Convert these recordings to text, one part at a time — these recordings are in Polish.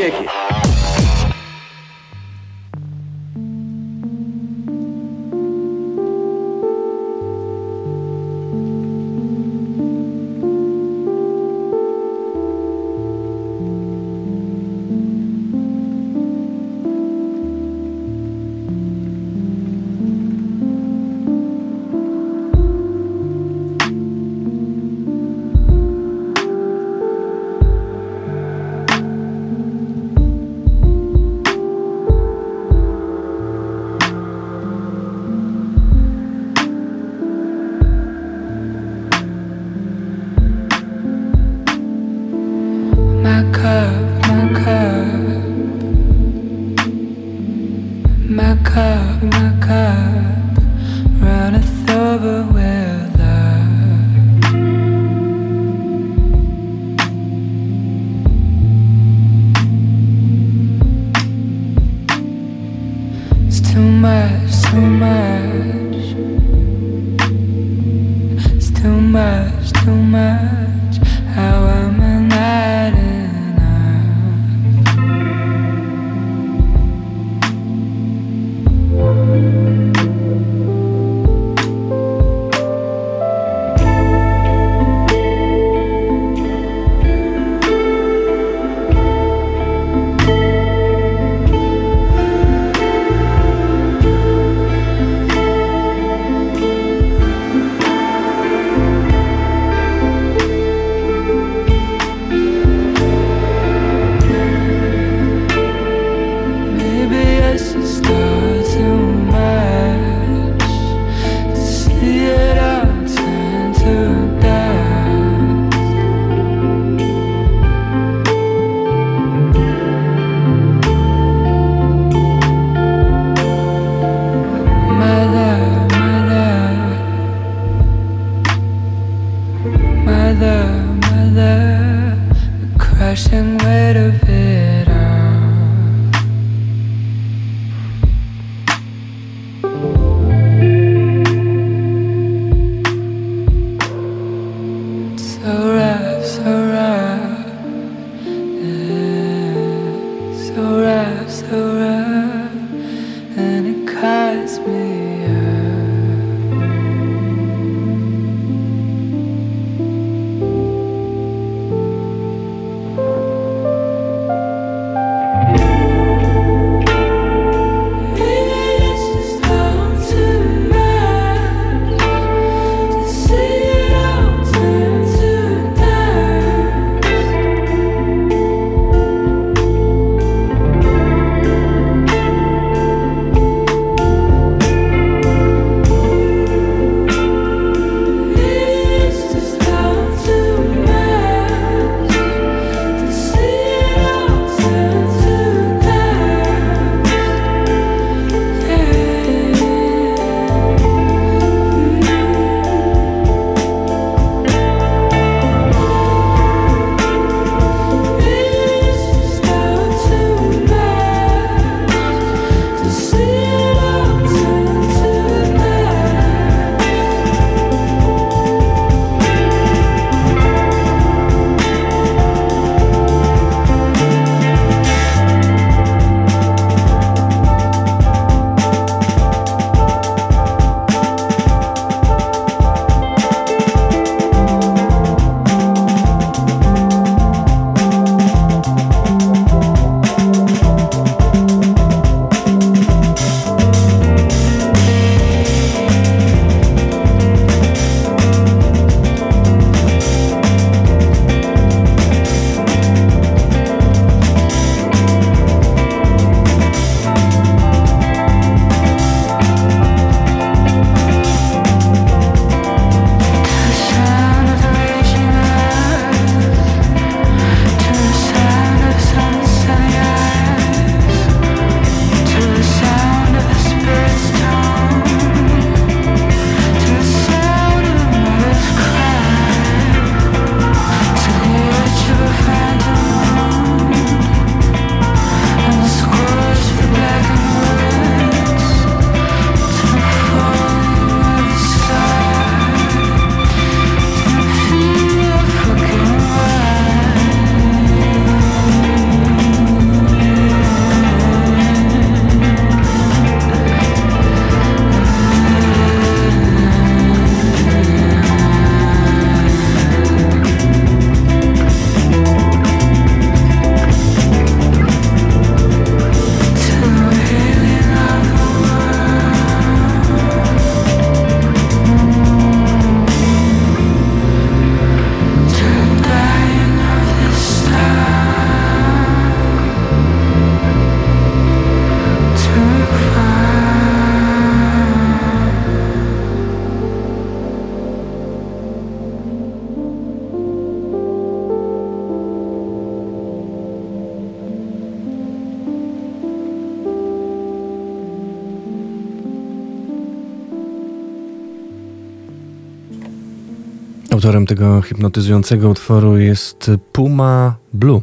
kick it. Autorem tego hipnotyzującego utworu jest Puma Blue,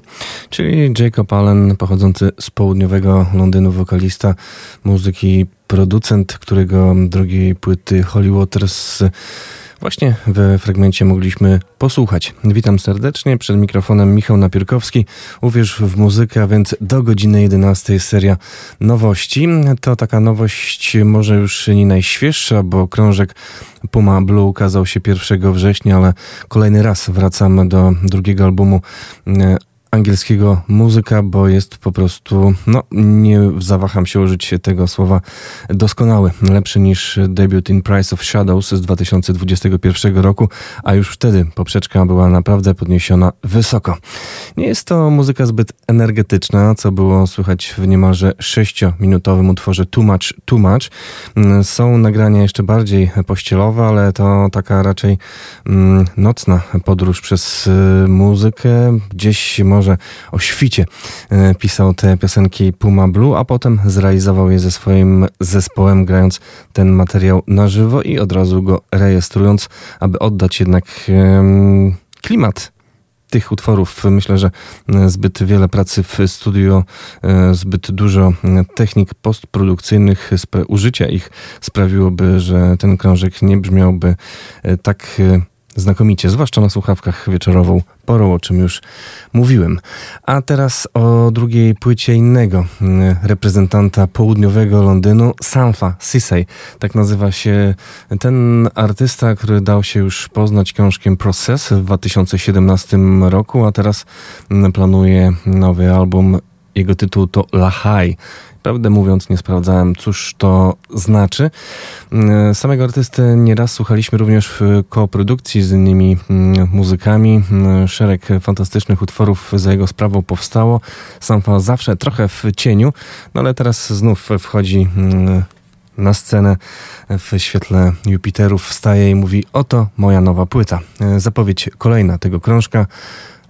czyli Jacob Allen, pochodzący z południowego Londynu, wokalista, muzyki, producent, którego drugiej płyty Holy Waters właśnie we fragmencie mogliśmy posłuchać. Witam serdecznie, przed mikrofonem Michał Napierkowski. Uwierz w muzykę, a więc do godziny 11 seria nowości. To taka nowość może już nie najświeższa, bo krążek Puma Blue ukazał się 1 września, ale kolejny raz wracamy do drugiego albumu e, angielskiego muzyka, bo jest po prostu, no nie zawaham się użyć tego słowa, doskonały, lepszy niż debiut In Price of Shadows z 2021 roku, a już wtedy poprzeczka była naprawdę podniesiona wysoko. Nie jest to muzyka zbyt energetyczna, co było słychać w niemalże sześciominutowym utworze Too Much, Too Much. Są nagrania jeszcze bardziej pościelowe, ale to taka raczej mm, nocna podróż przez y, muzykę, gdzieś może może o świcie e, pisał te piosenki Puma Blue, a potem zrealizował je ze swoim zespołem, grając ten materiał na żywo i od razu go rejestrując, aby oddać jednak klimat tych utworów. Myślę, że e, zbyt wiele pracy w studio, e, zbyt dużo technik postprodukcyjnych, użycia ich sprawiłoby, że ten krążek nie brzmiałby tak znakomicie, zwłaszcza na słuchawkach wieczorową porą, o czym już mówiłem. A teraz o drugiej płycie innego mm, reprezentanta południowego Londynu, Sanfa Sisay. Tak nazywa się ten artysta, który dał się już poznać książkiem Process w 2017 roku, a teraz mm, planuje nowy album. Jego tytuł to Lahai. Prawdę mówiąc, nie sprawdzałem, cóż to znaczy. Mm, samego artysty nieraz słuchaliśmy również w koprodukcji z innymi mm, muzykami. Mm, szereg fantastycznych utworów za jego sprawą powstało. Sam zawsze trochę w cieniu, no ale teraz znów wchodzi na scenę w świetle Jupiterów, wstaje i mówi: Oto moja nowa płyta. Zapowiedź kolejna tego krążka.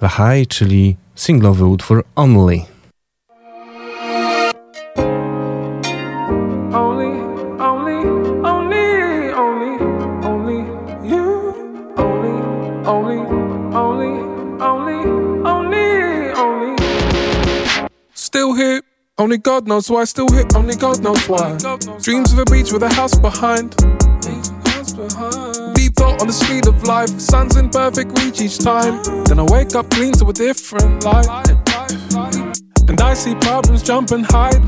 Lahai, czyli singlowy utwór Only. Only God knows why, still hit, only God knows why. Dreams of a beach with a house behind. Deep thought on the speed of life, sun's in perfect reach each time. Then I wake up clean to a different light. And I see problems jump and hide.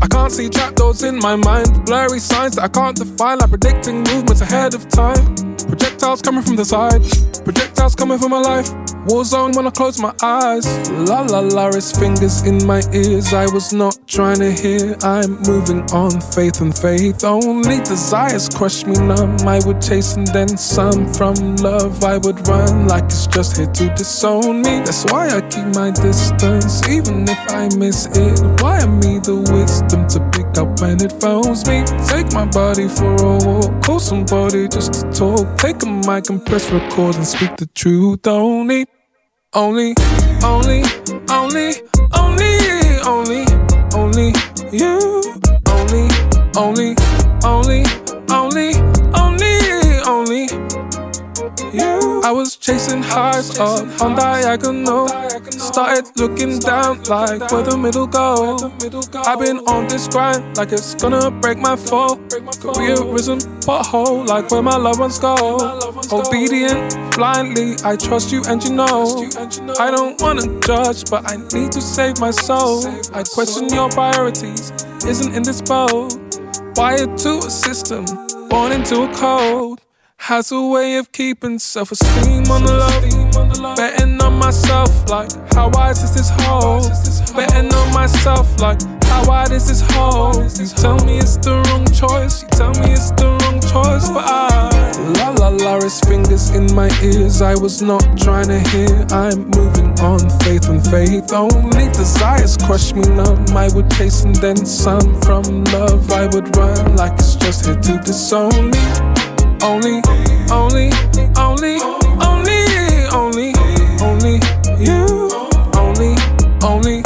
I can't see trapdoors in my mind, blurry signs that I can't define, like predicting movements ahead of time. Projectiles coming from the side, projectiles coming for my life. War zone when I close my eyes. La la la, his fingers in my ears. I was not trying to hear. I'm moving on, faith and faith. Only desires crush me numb. I would chase and then some from love. I would run like it's just here to disown me. That's why I keep my distance, even if I miss it. Why am me the wisdom to pick up when it phones me? Take my body for a walk, call somebody just to talk. Take a mic and press record and speak the truth. Only only, only, only, only, only, only you. Only, only, only, only, only, only you. I was chasing highs up on diagonal. Started looking down like where the middle go. I've been on this grind like it's gonna break my fall. Careerism pothole like where my loved ones go. Obedient blindly, I trust you and you know. I don't wanna judge, but I need to save my soul. I question your priorities, isn't in this boat. Wired to a system, born into a code. Has a way of keeping self esteem on the low. Betting on myself, like, how wise is this hole? Betting on myself, like, how wide is this hole? You tell me it's the wrong choice, you tell me it's the wrong choice, but I. La la la, his fingers in my ears, I was not trying to hear. I'm moving on, faith and faith. Only desires crush me numb. I would chase and then some from love. I would run like it's just here to disown me. Only, only, only, only, only, only you. Only, only,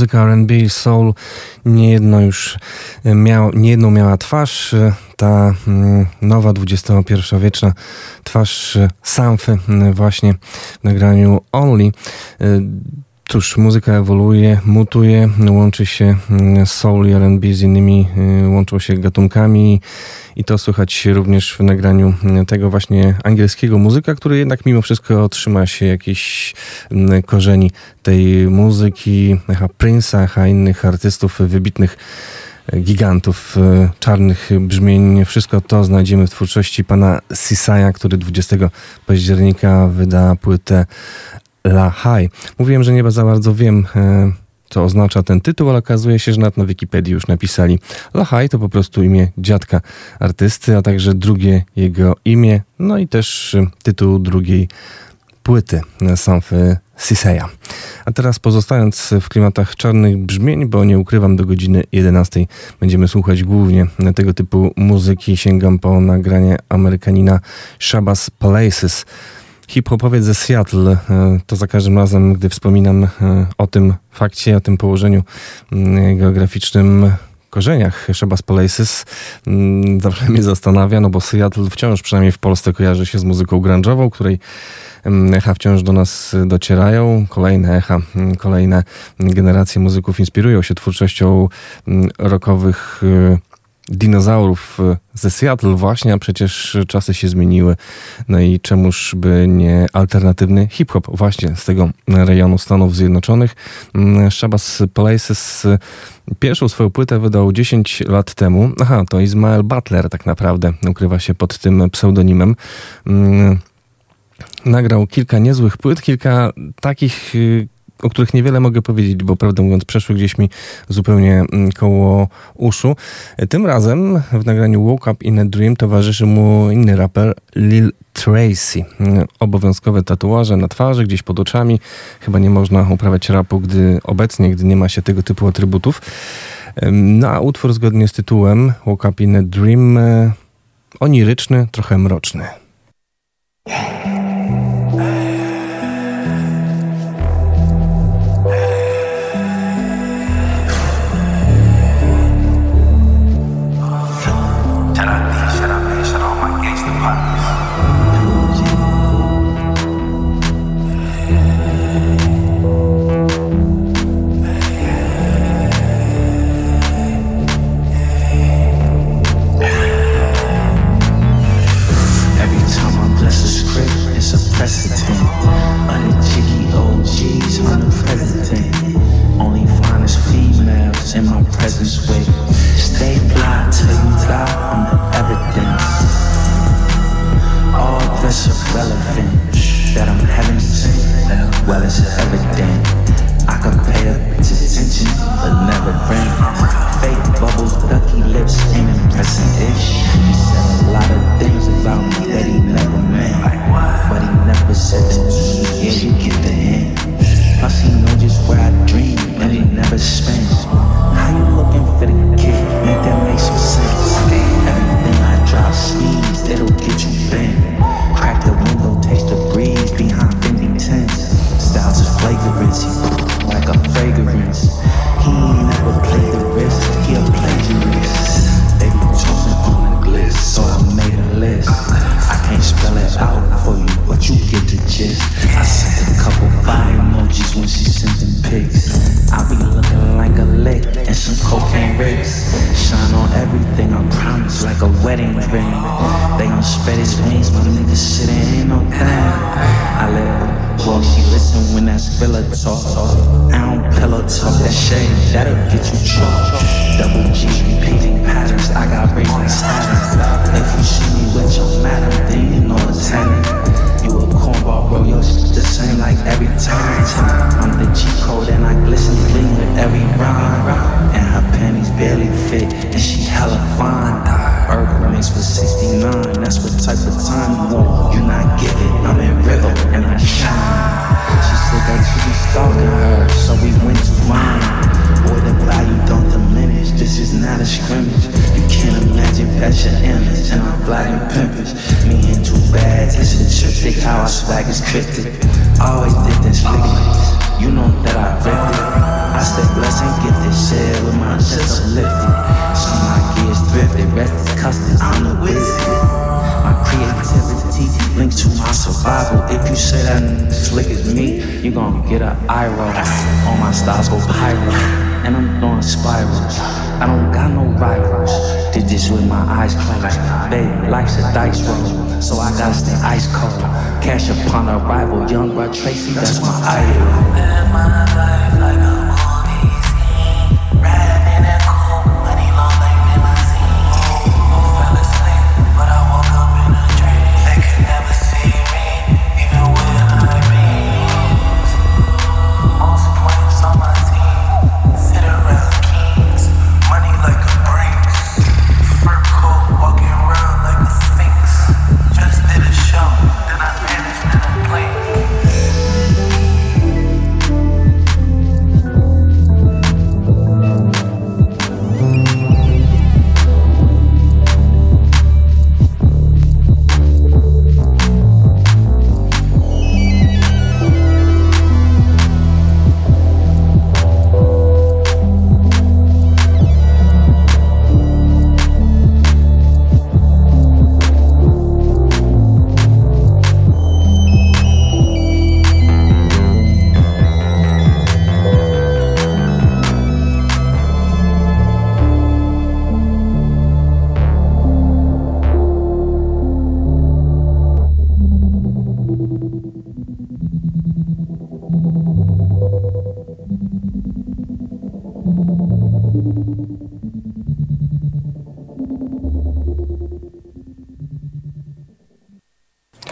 Muzyka R&B i soul niejedno już miał, niejedną miała twarz. Ta mm, nowa XXI-wieczna twarz Samfy właśnie w nagraniu Only. Cóż, muzyka ewoluuje, mutuje, łączy się mm, soul i R&B z innymi, y, łączą się gatunkami i to słychać również w nagraniu mm, tego właśnie angielskiego muzyka, który jednak mimo wszystko trzyma się jakichś mm, korzeni tej muzyki, echa Prince'a, echa innych artystów wybitnych e, gigantów czarnych brzmień. Wszystko to znajdziemy w twórczości pana Sisaja, który 20 października wyda płytę La High. Mówiłem, że nie za bardzo wiem, e, co oznacza ten tytuł, ale okazuje się, że nawet na Wikipedii już napisali La High to po prostu imię dziadka artysty, a także drugie jego imię, no i też e, tytuł drugiej płyty Sanfy Siseya. A teraz pozostając w klimatach czarnych brzmień, bo nie ukrywam, do godziny 11 będziemy słuchać głównie tego typu muzyki. Sięgam po nagranie Amerykanina Shabazz Places hip-hopowiec ze Seattle. E, to za każdym razem, gdy wspominam e, o tym fakcie, o tym położeniu mm, geograficznym korzeniach Shabazz Places mm, zawsze mnie zastanawia, no bo Seattle wciąż, przynajmniej w Polsce, kojarzy się z muzyką grunge'ową, której mm, echa wciąż do nas docierają. Kolejne echa, kolejne generacje muzyków inspirują się twórczością rockowych e, dinozaurów e, ze Seattle właśnie, a przecież czasy się zmieniły. No i czemuż by nie alternatywny hip-hop właśnie z tego rejonu Stanów Zjednoczonych. Mm, Shabazz Places e, pierwszą swoją płytę wydał 10 lat temu. Aha, to Ismael Butler tak naprawdę ukrywa się pod tym pseudonimem. Mm, nagrał kilka niezłych płyt, kilka takich e, o których niewiele mogę powiedzieć, bo prawdę mówiąc przeszły gdzieś mi zupełnie mm, koło uszu. Tym razem w nagraniu Woke Up in a Dream towarzyszy mu inny raper Lil Tracy. Obowiązkowe tatuaże na twarzy, gdzieś pod oczami. Chyba nie można uprawiać rapu, gdy obecnie, gdy nie ma się tego typu atrybutów. No a utwór zgodnie z tytułem Woke Up in a Dream e, oniryczny, trochę mroczny.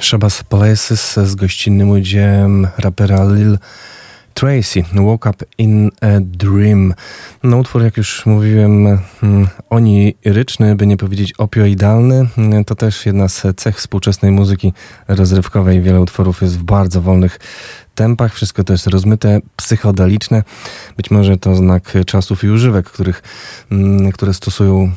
Shabazz Places z gościnnym udziałem rapera Lil Tracy, Woke Up in a Dream. No utwór, jak już mówiłem, mm, oniryczny, by nie powiedzieć opioidalny. Mm, To też jedna z cech współczesnej muzyki rozrywkowej. Wiele utworów jest w bardzo wolnych tempach, wszystko to jest rozmyte, psychodeliczne. Być może to znak czasów i używek, których, mm, które stosują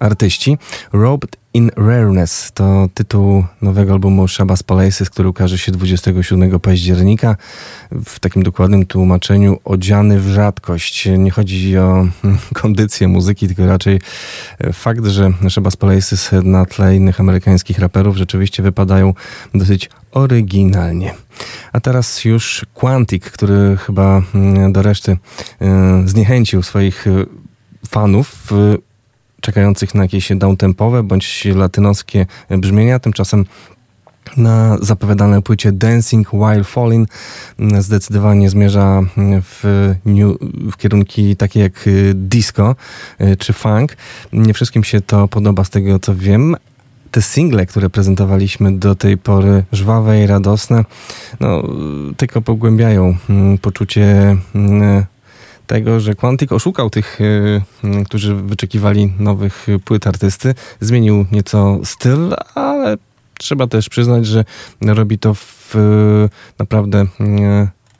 artyści. Robed in Rareness to tytuł nowego albumu Shabazz Palaces, który ukaże się 27 października. W takim dokładnym tłumaczeniu odziany w rzadkość. Nie chodzi o mm, kondycję muzyki, tylko raczej fakt, że Shabazz Palaces na tle innych amerykańskich raperów rzeczywiście wypadają dosyć oryginalnie. A teraz już Quantic, który chyba mm, do reszty e, zniechęcił swoich e, fanów e, czekających na jakieś downtempowe bądź latynoskie brzmienia. Tymczasem na zapowiadanej płycie Dancing While Falling zdecydowanie zmierza w, new, w kierunki takie jak disco y, czy funk. Nie wszystkim się to podoba z tego co wiem, te single, które prezentowaliśmy do tej pory, żwawe i radosne, no, tylko pogłębiają mm, poczucie mm, tego, że Quantic oszukał tych, y, y, którzy wyczekiwali nowych płyt artysty. Zmienił nieco styl, ale trzeba też przyznać, że robi to w y, naprawdę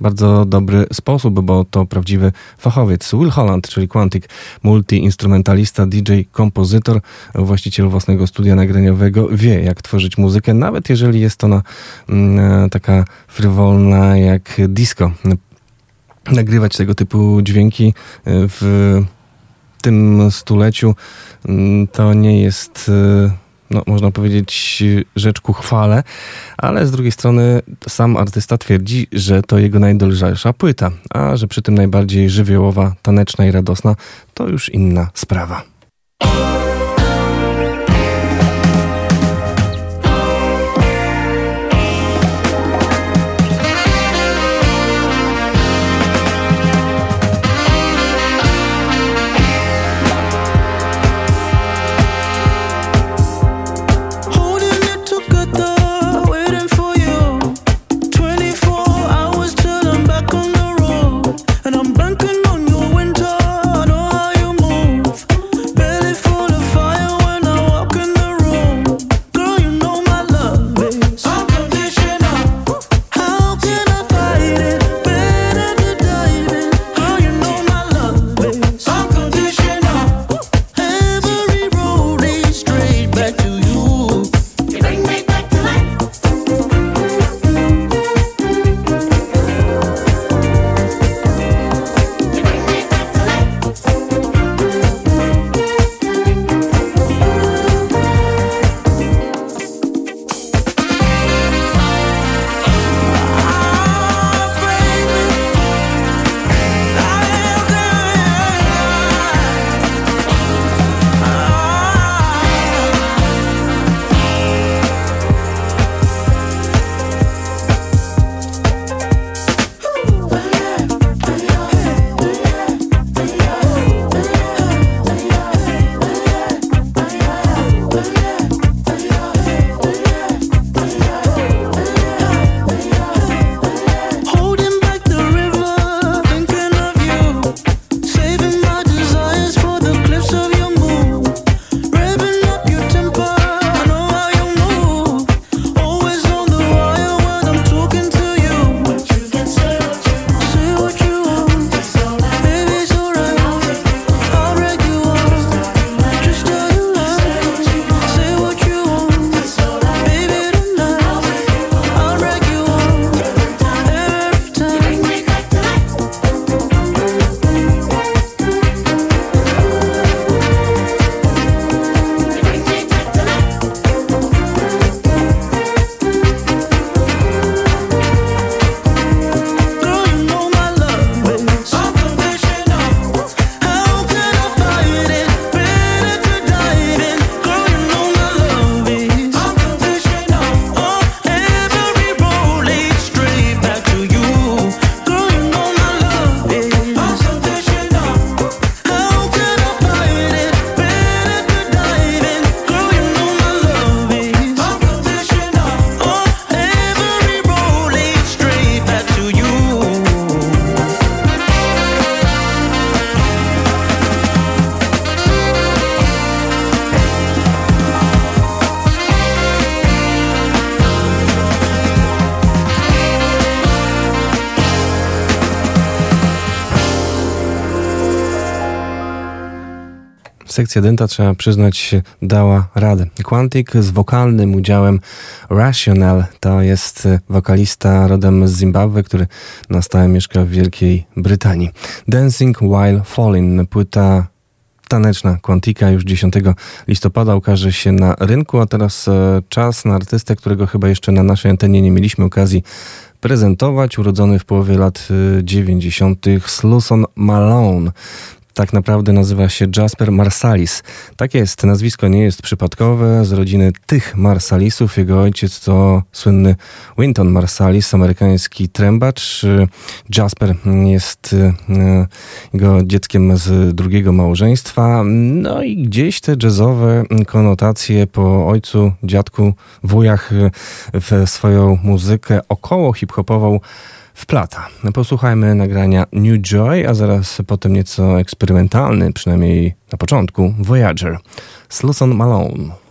bardzo dobry sposób, bo to prawdziwy fachowiec. Will Holland, czyli Quantic, multi-instrumentalista, DJ, kompozytor, właściciel własnego studia nagraniowego, wie jak tworzyć muzykę, nawet jeżeli jest ona mm, taka frywolna jak disco nagrywać tego typu dźwięki y, w tym stuleciu mm, to nie jest, y, no, można powiedzieć, rzecz ku chwale, ale z drugiej strony sam artysta twierdzi, że to jego najdolżejsza płyta, a że przy tym najbardziej żywiołowa, taneczna i radosna, to już inna sprawa. Sekcja Denta, trzeba przyznać, dała radę. Quantic z wokalnym udziałem Rational to jest wokalista rodem z Zimbabwe, który na stałe mieszka w Wielkiej Brytanii. Dancing While Falling, płyta taneczna Quantica już 10 listopada ukaże się na rynku, a teraz e, czas na artystę, którego chyba jeszcze na naszej antenie nie mieliśmy okazji prezentować. Urodzony w połowie lat e, 90. Sluson Malone tak naprawdę nazywa się Jasper Marsalis. Tak jest, nazwisko nie jest przypadkowe, z rodziny tych Marsalisów. Jego ojciec to słynny Winton Marsalis, amerykański trębacz. Jasper jest e, jego dzieckiem z drugiego małżeństwa. No i gdzieś te jazzowe konotacje po ojcu, dziadku, wujach e, w swoją muzykę około hip-hopową wplata. Posłuchajmy nagrania New Joy, a zaraz potem nieco eksperymentalny, przynajmniej na początku, Voyager. Sluson Malone.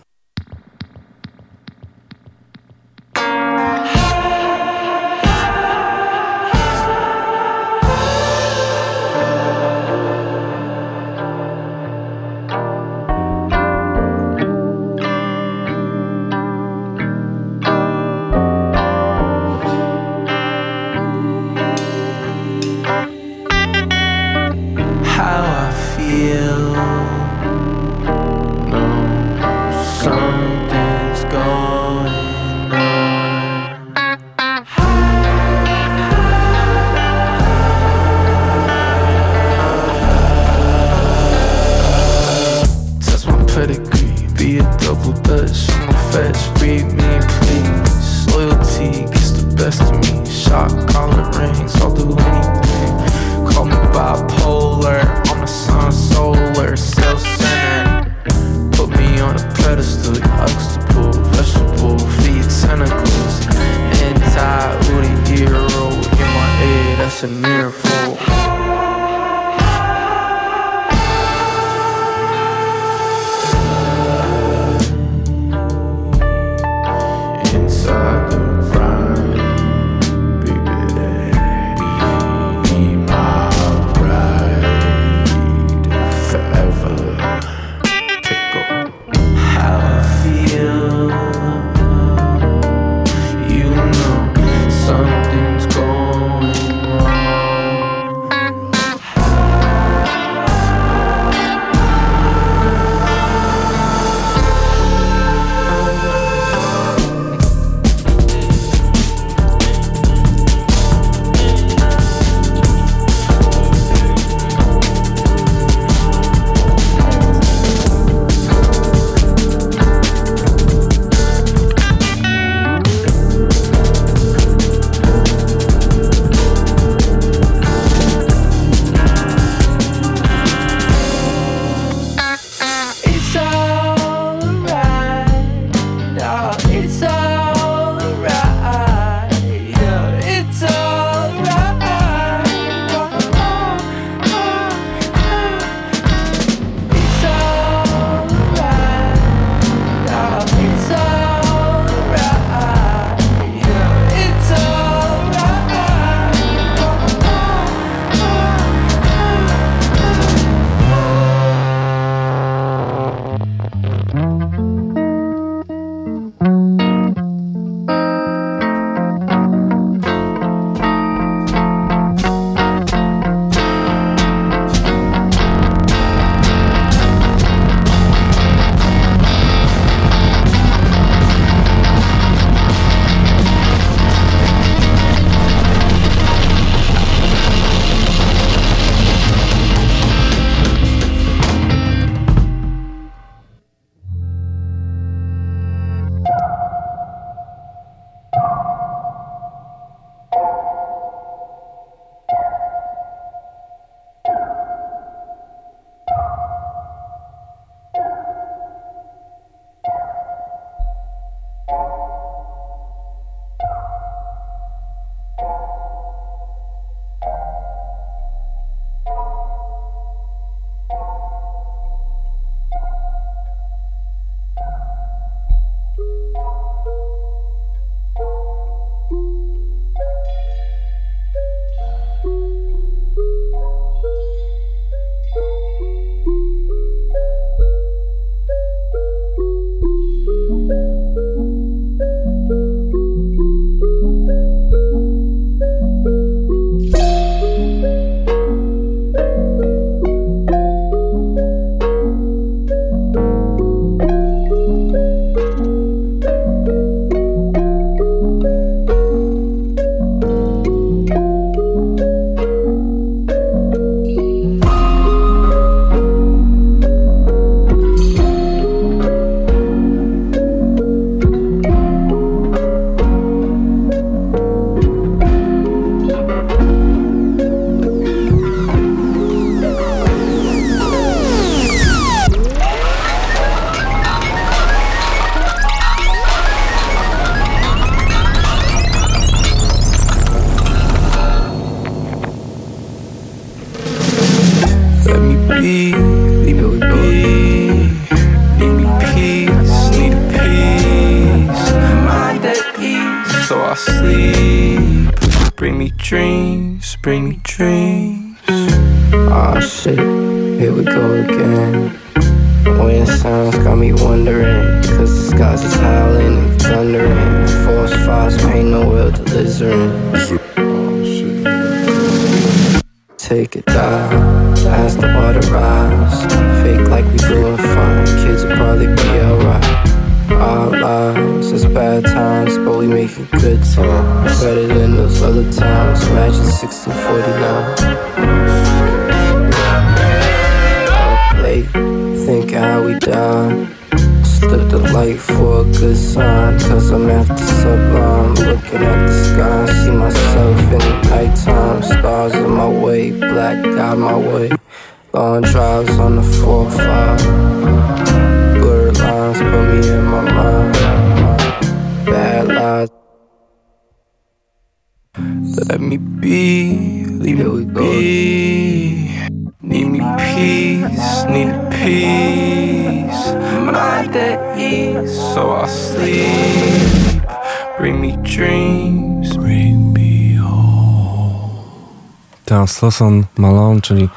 Sloson Malone, czyli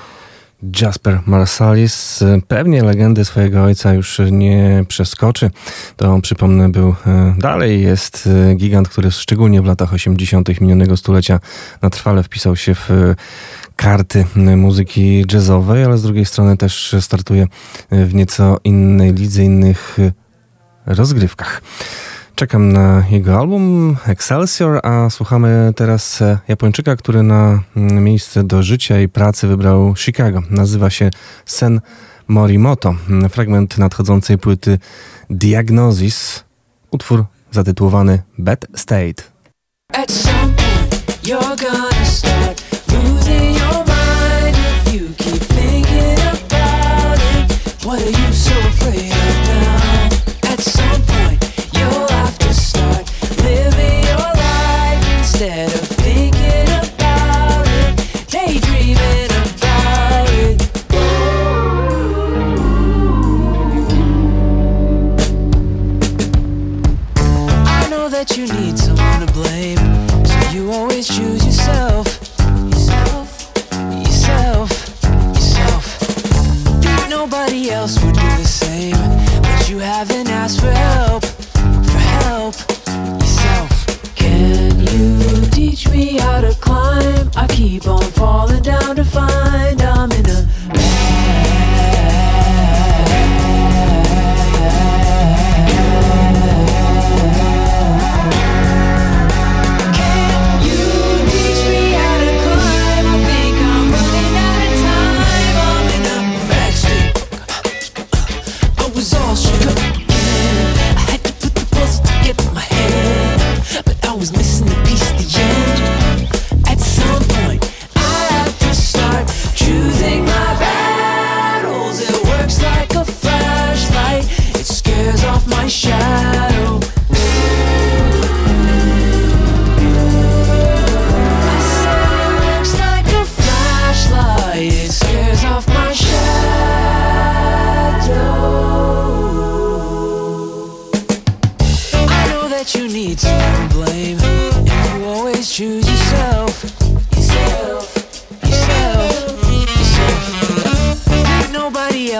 Jasper Marsalis. Pewnie legendy swojego ojca już nie przeskoczy. To przypomnę, był e, dalej jest e, gigant, który szczególnie w latach 80. minionego stulecia na trwale wpisał się w e, karty muzyki jazzowej, ale z drugiej strony też startuje w nieco innej lidze, innych rozgrywkach. Czekam na jego album Excelsior, a słuchamy teraz e, Japończyka, który na mm, miejsce do życia i pracy wybrał Chicago. Nazywa się Sen Morimoto. Mm, Fragment nadchodzącej płyty Diagnosis. Utwór zatytułowany Bad State. At. What are you so afraid of now? At some point, else would do the same, but you haven't asked for help. For help, yourself. Can you teach me how to climb? I keep on falling down to find I'm in a was missing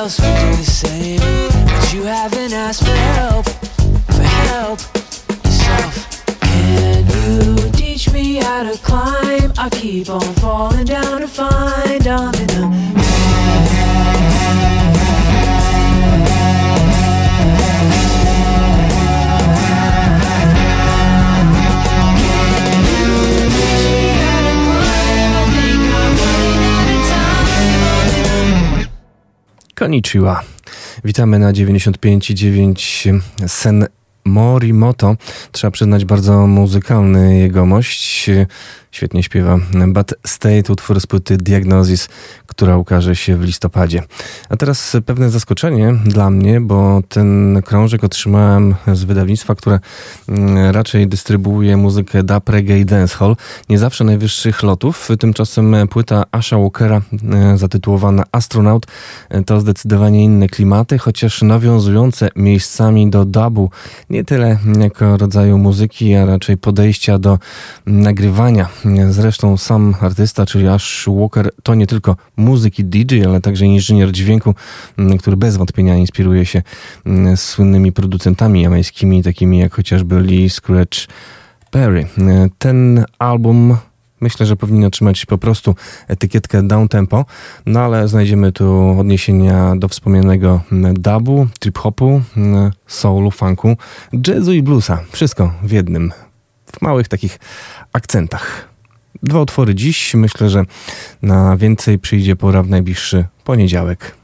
else would do the same. But you haven't asked for help. For help. Yourself. Can you teach me how to climb? I keep on falling Konnichiwa. Witamy na 95,9 Sen Morimoto. Trzeba przyznać, bardzo muzykalny jegomość. Świetnie śpiewa Bad State, utwór z płyty Diagnosis, która ukaże się w listopadzie. A teraz pewne zaskoczenie dla mnie, bo ten krążek otrzymałem z wydawnictwa, które mm, raczej dystrybuuje muzykę dub, reggae i dancehall. Nie zawsze najwyższych lotów. Tymczasem płyta Asha Walkera e, zatytułowana Astronaut e, to zdecydowanie inne klimaty, chociaż nawiązujące miejscami do dubu. Nie tyle jako rodzaju muzyki, a raczej podejścia do nagrywania Zresztą sam artysta, czyli Ash Walker, to nie tylko muzyk i DJ, ale także inżynier dźwięku, m, który bez wątpienia inspiruje się m, słynnymi producentami jamańskimi, takimi jak chociażby Lee Scratch Perry. Ten album myślę, że powinien otrzymać po prostu etykietkę down tempo, no ale znajdziemy tu odniesienia do wspomnianego m, dubu, trip-hopu, soulu, funku, jazzu i bluesa. Wszystko w jednym, w małych takich akcentach. Dwa utwory dziś. Myślę, że na więcej przyjdzie pora w najbliższy poniedziałek.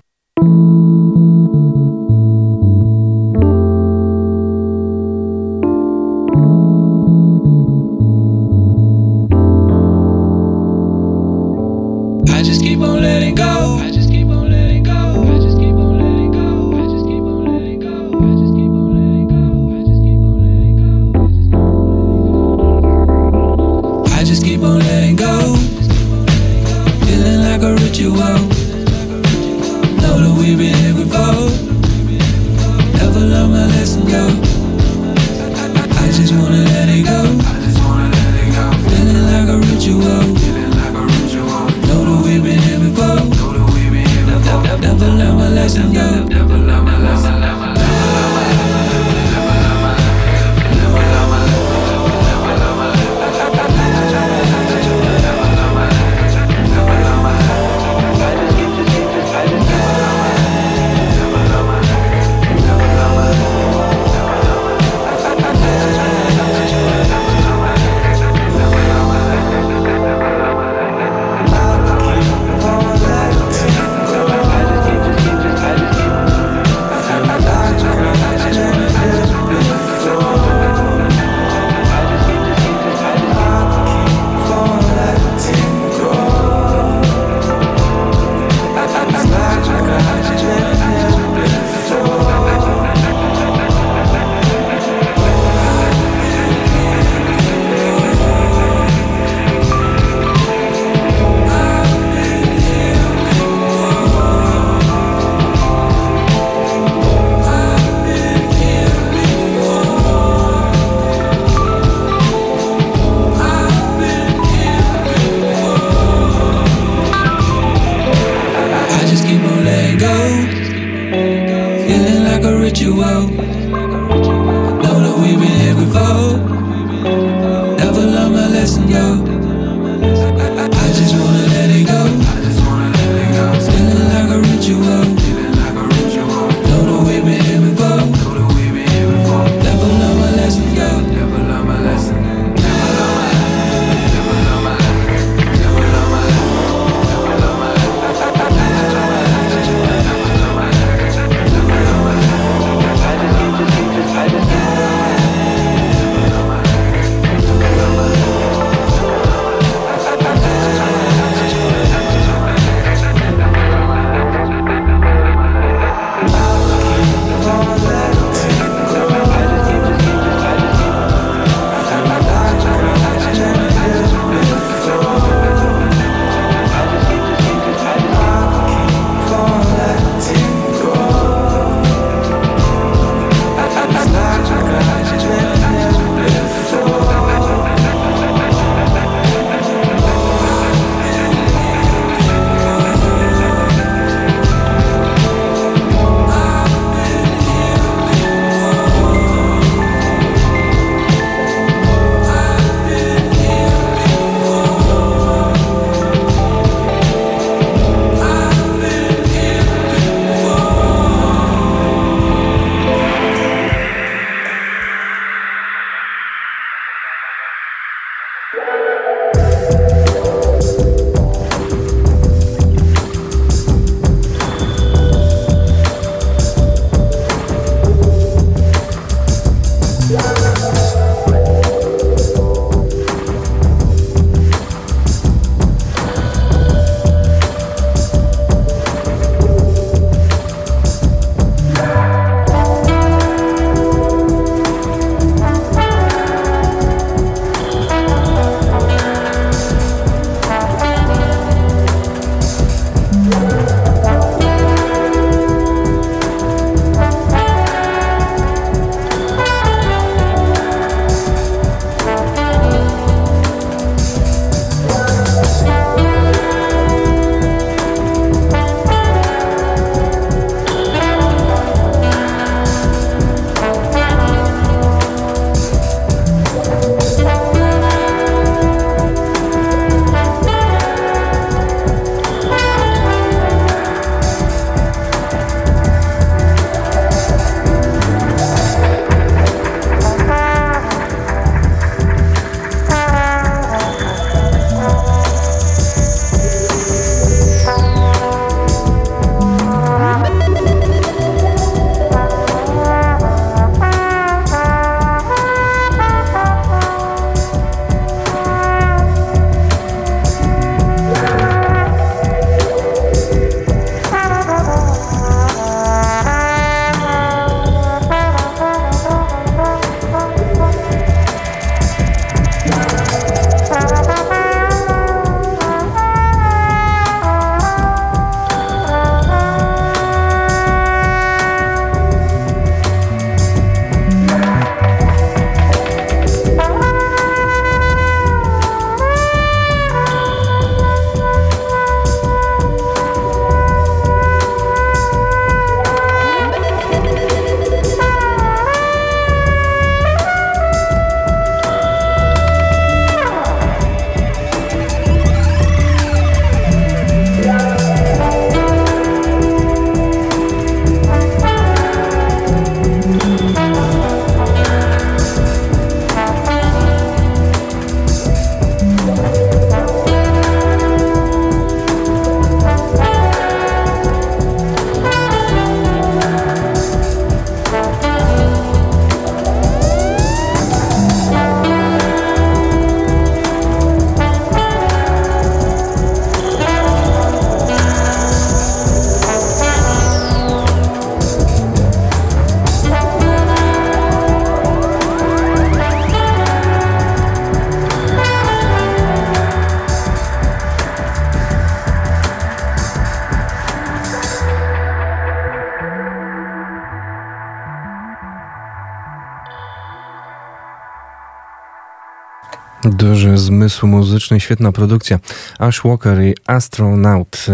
Zmysł muzyczny, świetna produkcja. Ash Walker i Astronaut.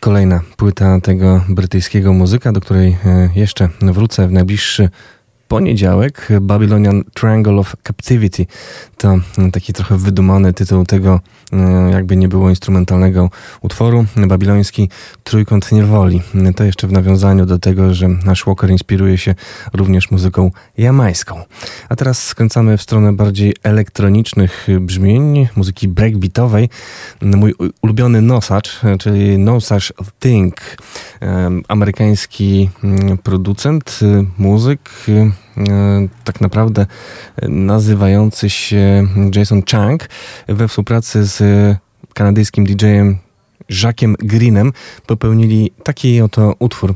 Kolejna płyta tego brytyjskiego muzyka, do której e, jeszcze wrócę w najbliższy poniedziałek. Babylonian Triangle of Captivity to taki trochę wydumany tytuł tego, e, jakby nie było instrumentalnego utworu. Babiloński Trójkąt Niewoli. To jeszcze w nawiązaniu do tego, że nasz Walker inspiruje się również muzyką jamańską. A teraz skręcamy w stronę bardziej elektronicznych brzmień, muzyki breakbeatowej. Mój ulubiony nosacz, czyli Nosacz Thing, em, amerykański mm, producent, y, muzyk, y, tak naprawdę nazywający się Jason Chang we współpracy z kanadyjskim DJ-em Jackiem Greenem popełnili taki oto utwór,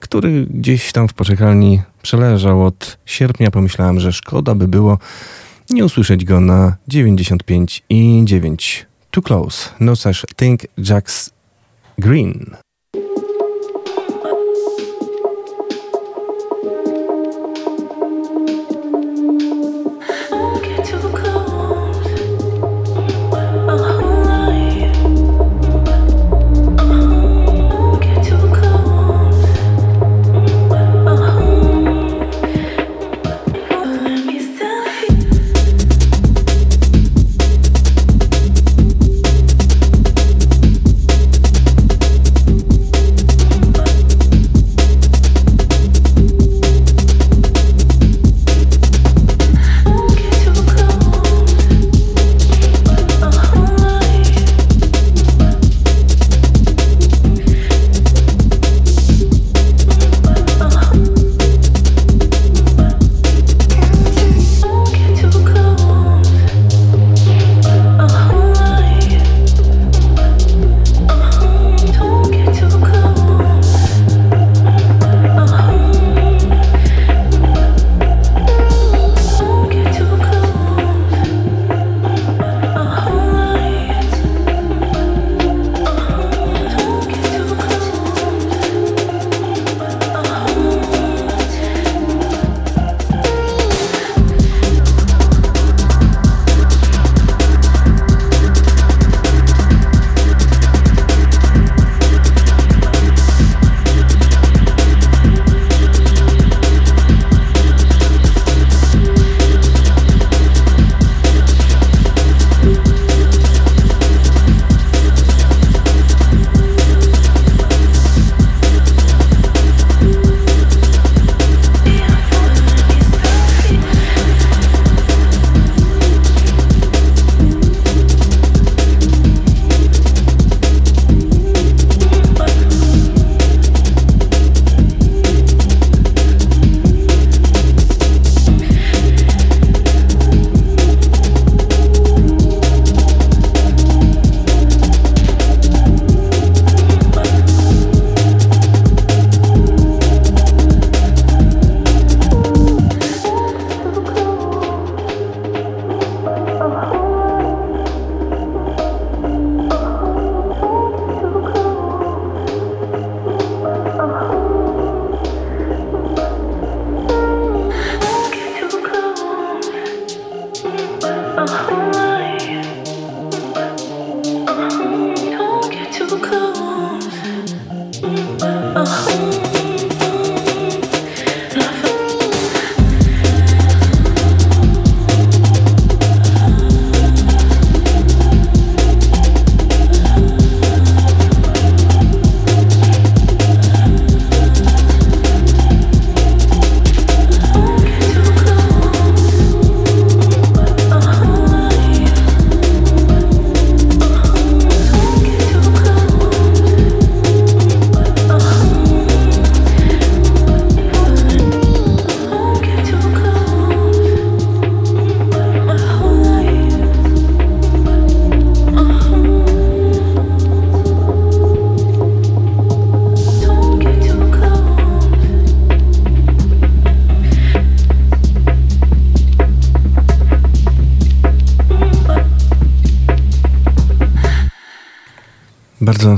który gdzieś tam w poczekalni przeleżał od sierpnia. Pomyślałem, że szkoda by było nie usłyszeć go na 95 i 9. Too close. No such thing, Jack's Green.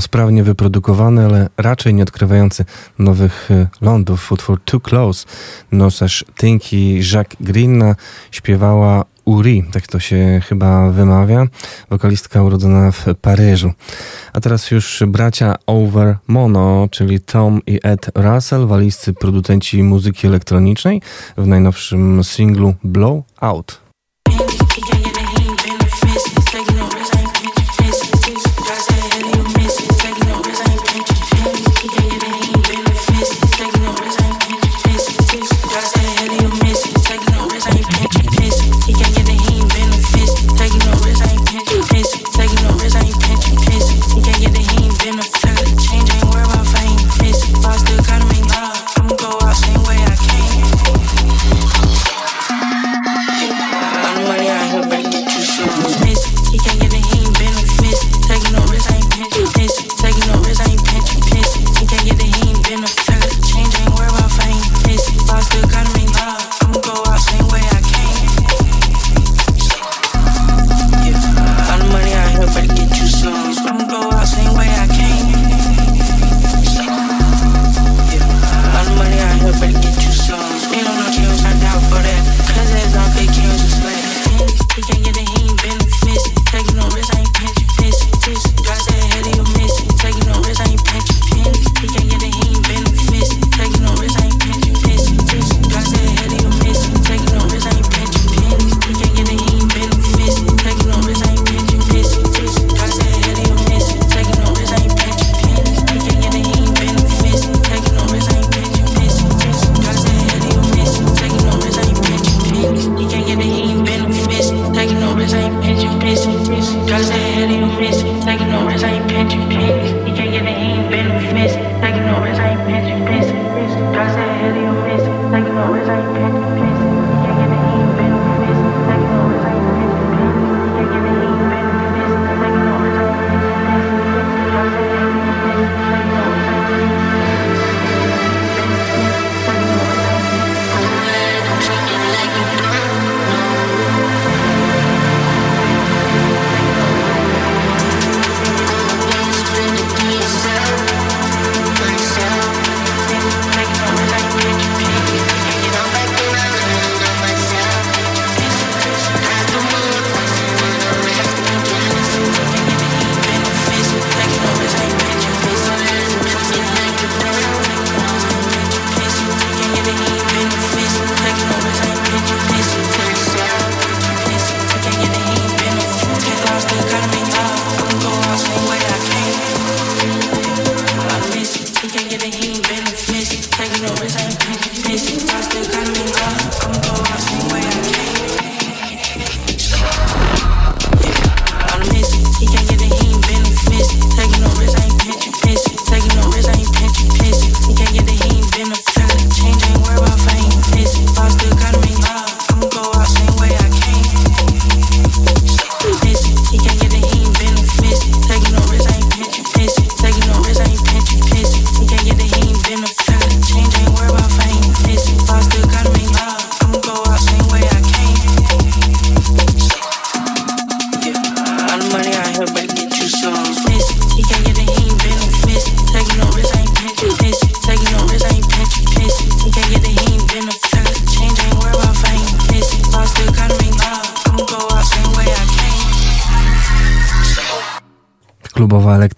Sprawnie wyprodukowany, ale raczej nie odkrywający nowych y, lądów. Utwór Too Close, Nosarz Tinky Jacques Green śpiewała Uri, tak to się chyba wymawia, wokalistka urodzona w Paryżu. A teraz już bracia Over Mono, czyli Tom i Ed Russell, waliscy producenci muzyki elektronicznej w najnowszym singlu Blow Out.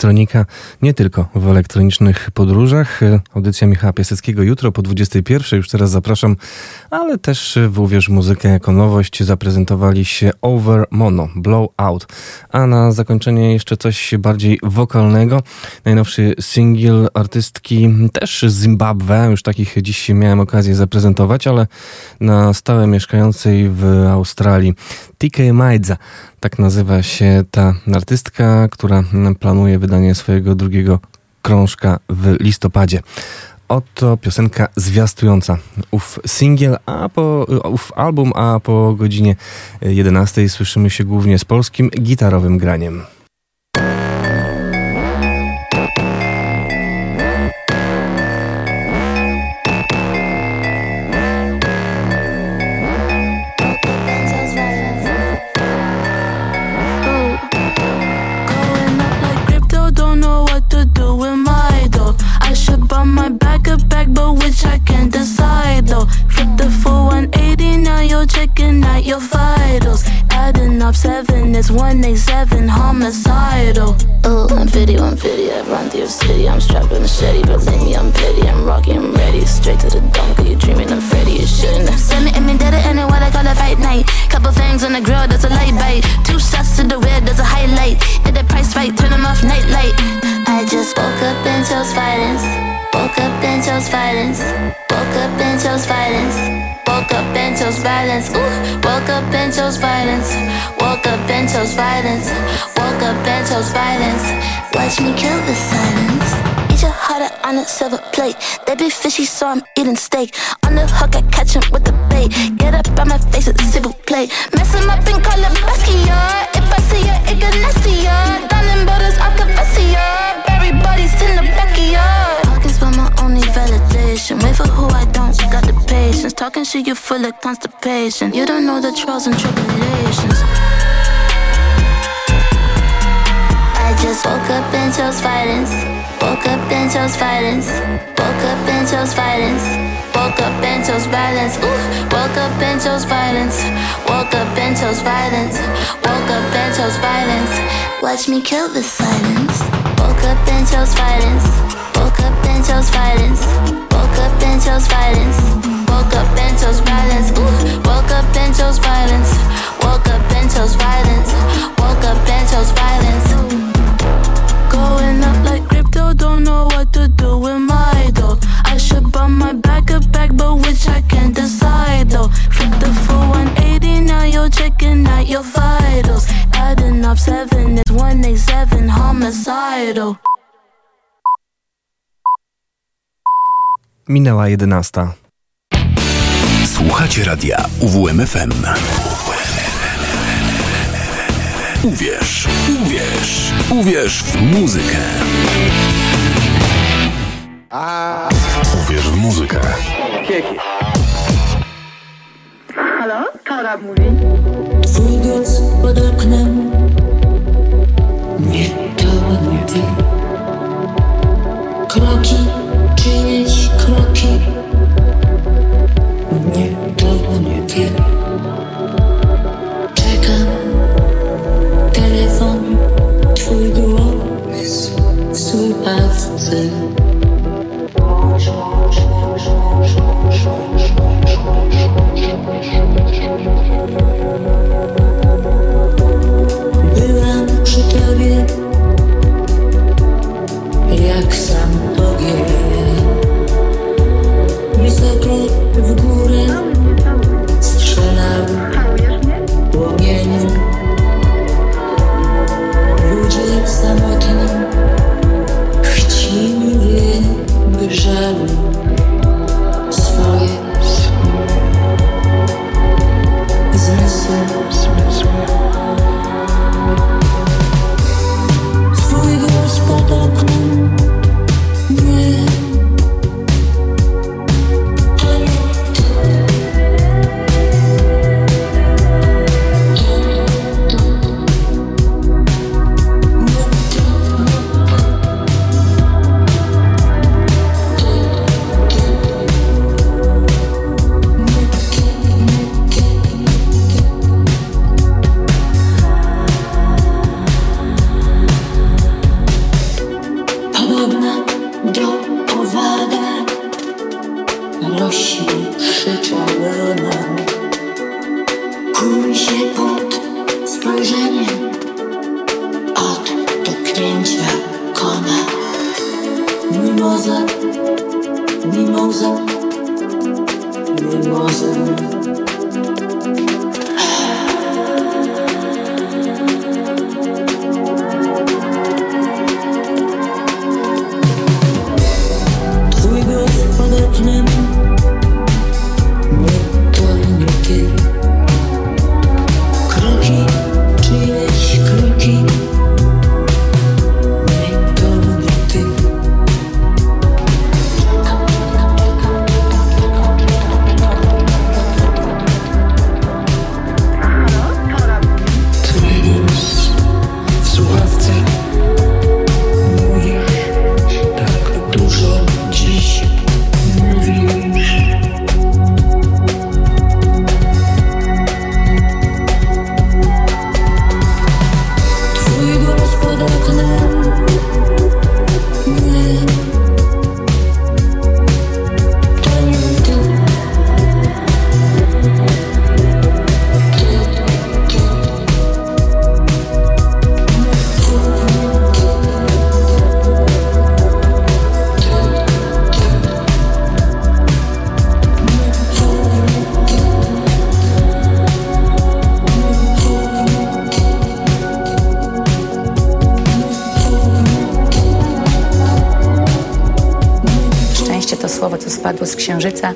Elektronika, nie tylko w elektronicznych podróżach. Audycja Michała Piaseckiego jutro po 21. Już teraz zapraszam, ale też w Uwierz Muzykę jako nowość zaprezentowali się Over Mono, Blow Out. A na zakończenie jeszcze coś bardziej wokalnego. Najnowszy singiel artystki też z Zimbabwe, już takich dziś miałem okazję zaprezentować, ale na stałe mieszkającej w Australii. TK Maidza. Tak nazywa się ta artystka, która planuje wydanie swojego drugiego krążka w listopadzie. Oto piosenka zwiastująca ów singiel, a po, ów album, a po godzinie 11 słyszymy się głównie z polskim gitarowym graniem. Chose violence. Woke up and chose violence. Woke up and chose violence. Watch me kill the silence. Eat your heart out on a silver plate. They be fishy, so I'm eating steak. On the hook, I catch him with the bait. Get up on my face with the civil plate. Mess him up and call it Talking shit, you full of constipation. You don't know the trials and tribulations. I just woke up and chose violence. Woke up and chose violence. Woke up and chose violence. Woke up and chose violence. Ooh, woke up and chose violence. Woke up and chose violence. Woke up and chose violence. Watch me kill the silence. Woke up and chose violence. Woke up and chose violence. Woke up and chose violence. Woke up and chose violence. Ooh, woke up and chose violence. Woke up and chose violence. Woke up and chose violence. Going up like crypto, don't know what to do with my dough. I should bump my back a back, but which I can't decide though. Flip the full 180, now you're checking out your vitals. Adding up seven, it's 187 homicidal. Minęła 11. Słuchacie radia UWMFM. Uwierz, uwierz, uwierz w muzykę. Uwierz w muzykę. Halo? Kara mówi. Twój głos pod oknem Nie to nie ty Kroki, dancing.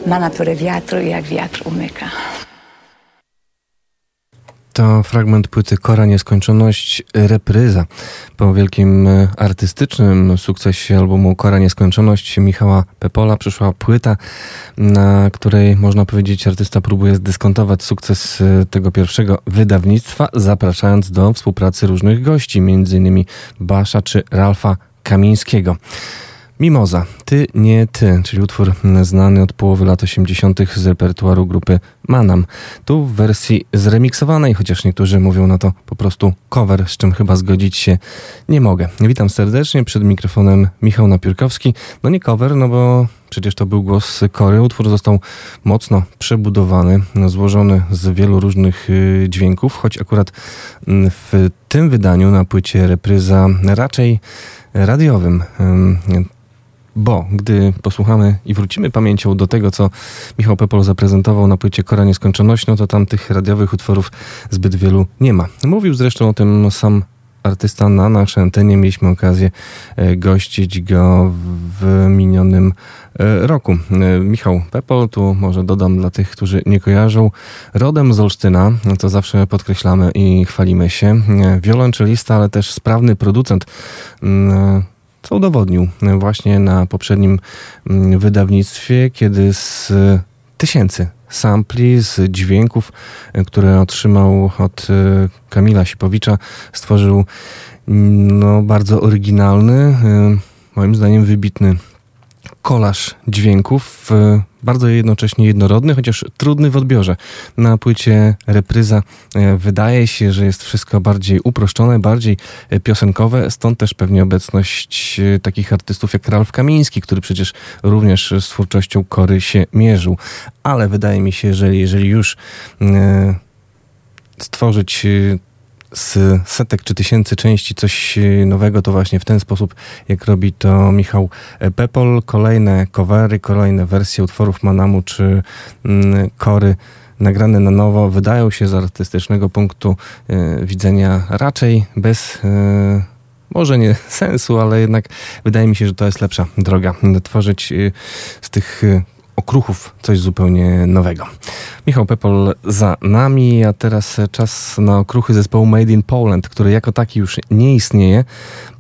Ma naturę wiatru i jak wiatr umyka. To fragment płyty Kora Nieskończoność Repryza. Po wielkim e, artystycznym sukcesie albumu Kora Nieskończoność Michała Pepola przyszła płyta, na której można powiedzieć artysta próbuje zdyskontować sukces e, tego pierwszego wydawnictwa, zapraszając do współpracy różnych gości, m.in. Basza czy Ralfa Kamińskiego. Mimoza, Ty, nie Ty, czyli utwór znany od połowy lat 80. z repertuaru grupy Manam. Tu w wersji zremiksowanej, chociaż niektórzy mówią na to po prostu cover, z czym chyba zgodzić się nie mogę. Witam serdecznie, przed mikrofonem Michał Napiórkowski. No nie cover, no bo przecież to był głos Kory. Utwór został mocno przebudowany, złożony z wielu różnych y, dźwięków, choć akurat mm, w tym wydaniu na płycie repryza raczej radiowym. Bo gdy posłuchamy i wrócimy pamięcią do tego, co Michał Pepol zaprezentował na płycie Kora Nieskończoność, no to tam tych radiowych utworów zbyt wielu nie ma. Mówił zresztą o tym sam artysta na naszej antenie. Mieliśmy okazję e, gościć go w minionym e, roku. E, Michał Pepol, tu może dodam dla tych, którzy nie kojarzą, rodem z Olsztyna, co zawsze podkreślamy i chwalimy się. Wiolonczelista, ale też sprawny producent mm, co udowodnił właśnie na poprzednim mm, wydawnictwie, kiedy z tysięcy sampli, z dźwięków, e, które otrzymał od e, Kamila Sipowicza, stworzył mm, no, bardzo oryginalny, e, moim zdaniem wybitny kolaż dźwięków, bardzo jednocześnie jednorodny, chociaż trudny w odbiorze. Na płycie repryza e, wydaje się, że jest wszystko bardziej uproszczone, bardziej e, piosenkowe, stąd też pewnie obecność e, takich artystów jak Ralf Kamiński, który przecież również z twórczością Kory się mierzył. Ale wydaje mi się, że jeżeli już stworzyć z setek czy tysięcy części coś e, nowego, to właśnie w ten sposób, jak robi to Michał e, Pepol. Kolejne covery, kolejne wersje utworów Manamu czy mm, Kory nagrane na nowo wydają się z artystycznego punktu e, widzenia raczej bez może nie sensu, ale jednak wydaje mi się, że to jest lepsza droga. Tworzyć z tych okruchów coś zupełnie nowego. Michał Pepol za nami, a teraz czas na okruchy zespołu Made in Poland, który jako taki już nie istnieje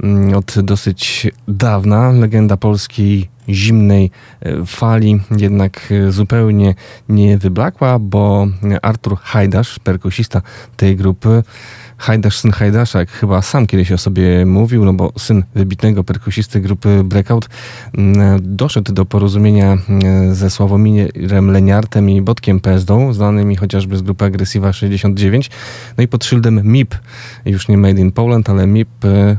mm, od dosyć dawna. Legenda polskiej zimnej e, fali jednak e, zupełnie nie wyblakła, bo Artur Hajdasz, perkusista tej grupy, Hajdasz, syn Hajdasza, jak chyba sam kiedyś o sobie mówił, no bo syn wybitnego perkusisty grupy Breakout, mm, doszedł do porozumienia mm, ze Sławomirem Leniartem i Botkiem Pezdą, znanymi chociażby z grupy Agresywa 69. No i pod szyldem MIP, już nie Made in Poland, ale MIP e,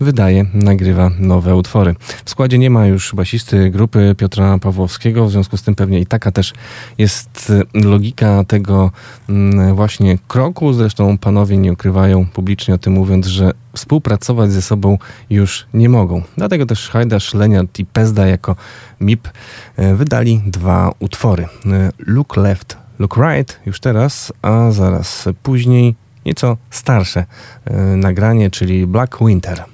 wydaje, nagrywa nowe utwory. W składzie nie ma już basisty grupy Piotra Pawłowskiego, w związku z tym pewnie i taka też jest e, logika tego mm, właśnie kroku. Zresztą panowie nie ukrywają publicznie o tym mówiąc, że współpracować ze sobą już nie mogą. Dlatego też Hajdasz, Leniart i Pezda jako MIP e, wydali dwa utwory. E, Look Left, Look Right już teraz, a zaraz później nieco starsze nagranie, czyli Black Winter.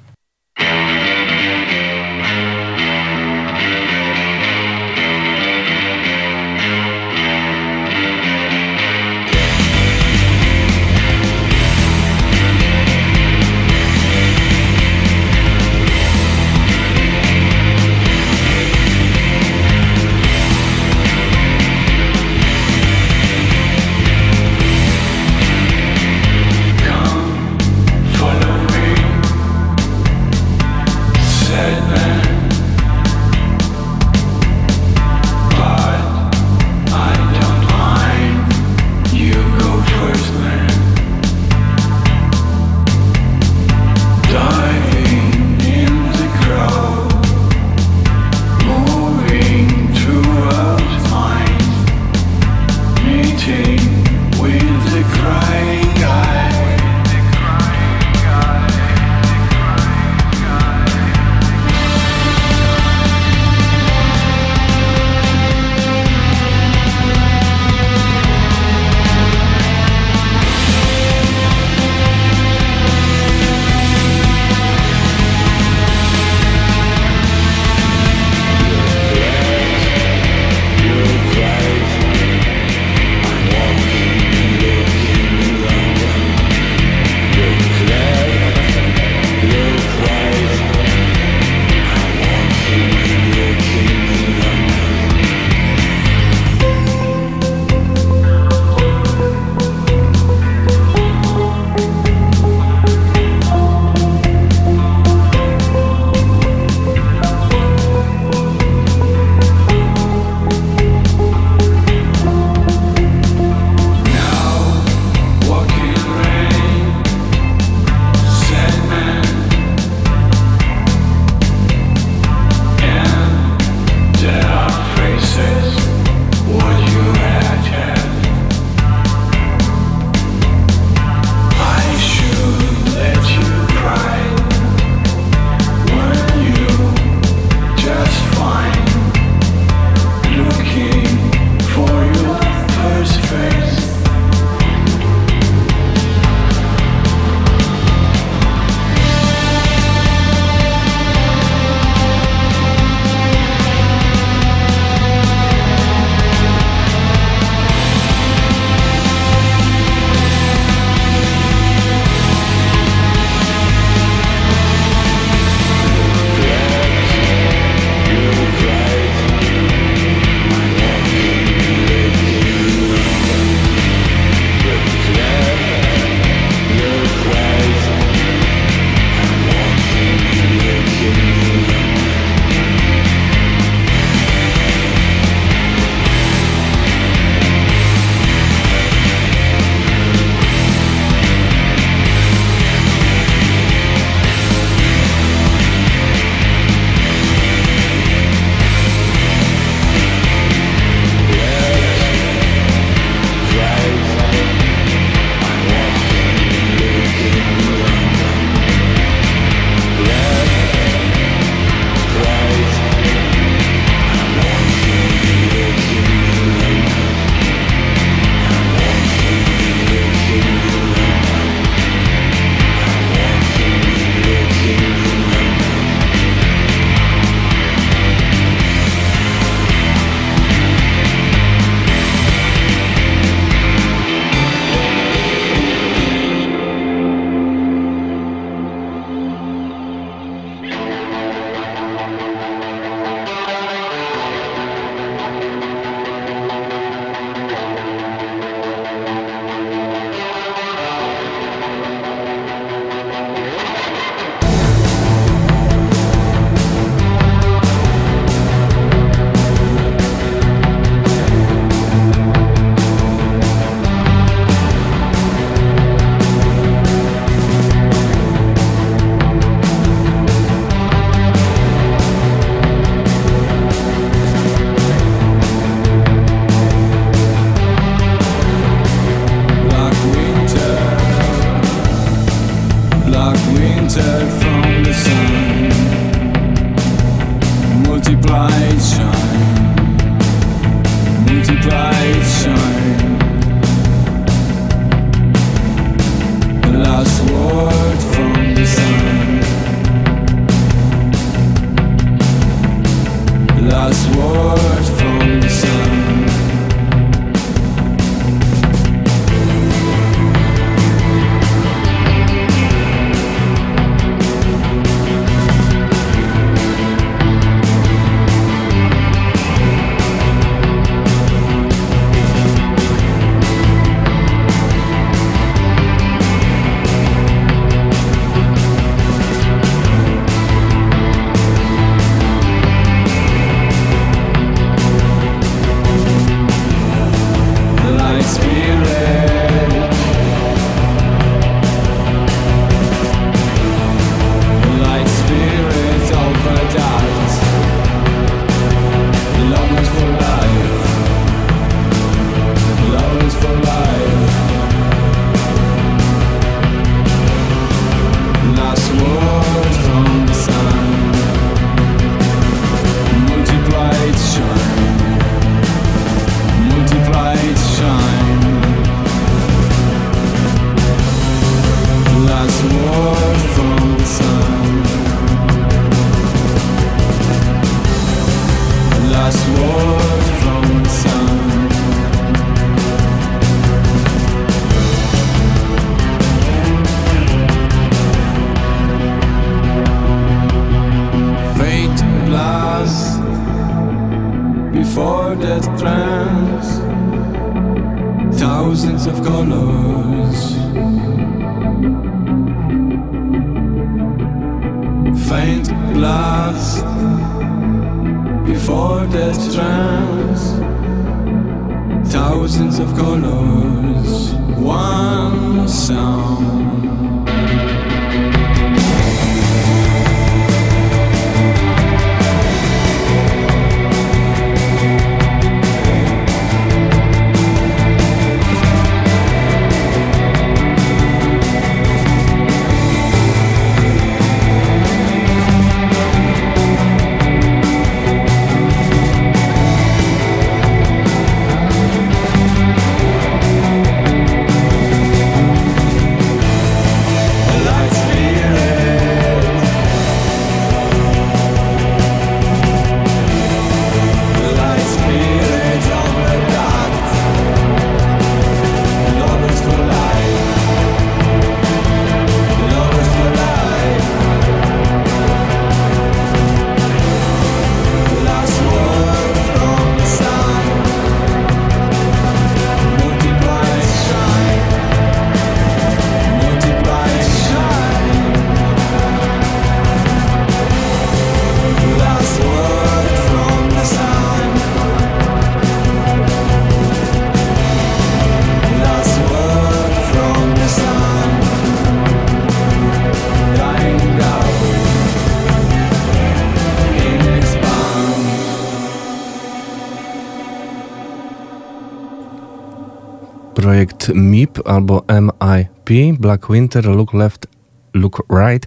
Black Winter, Look Left, Look Right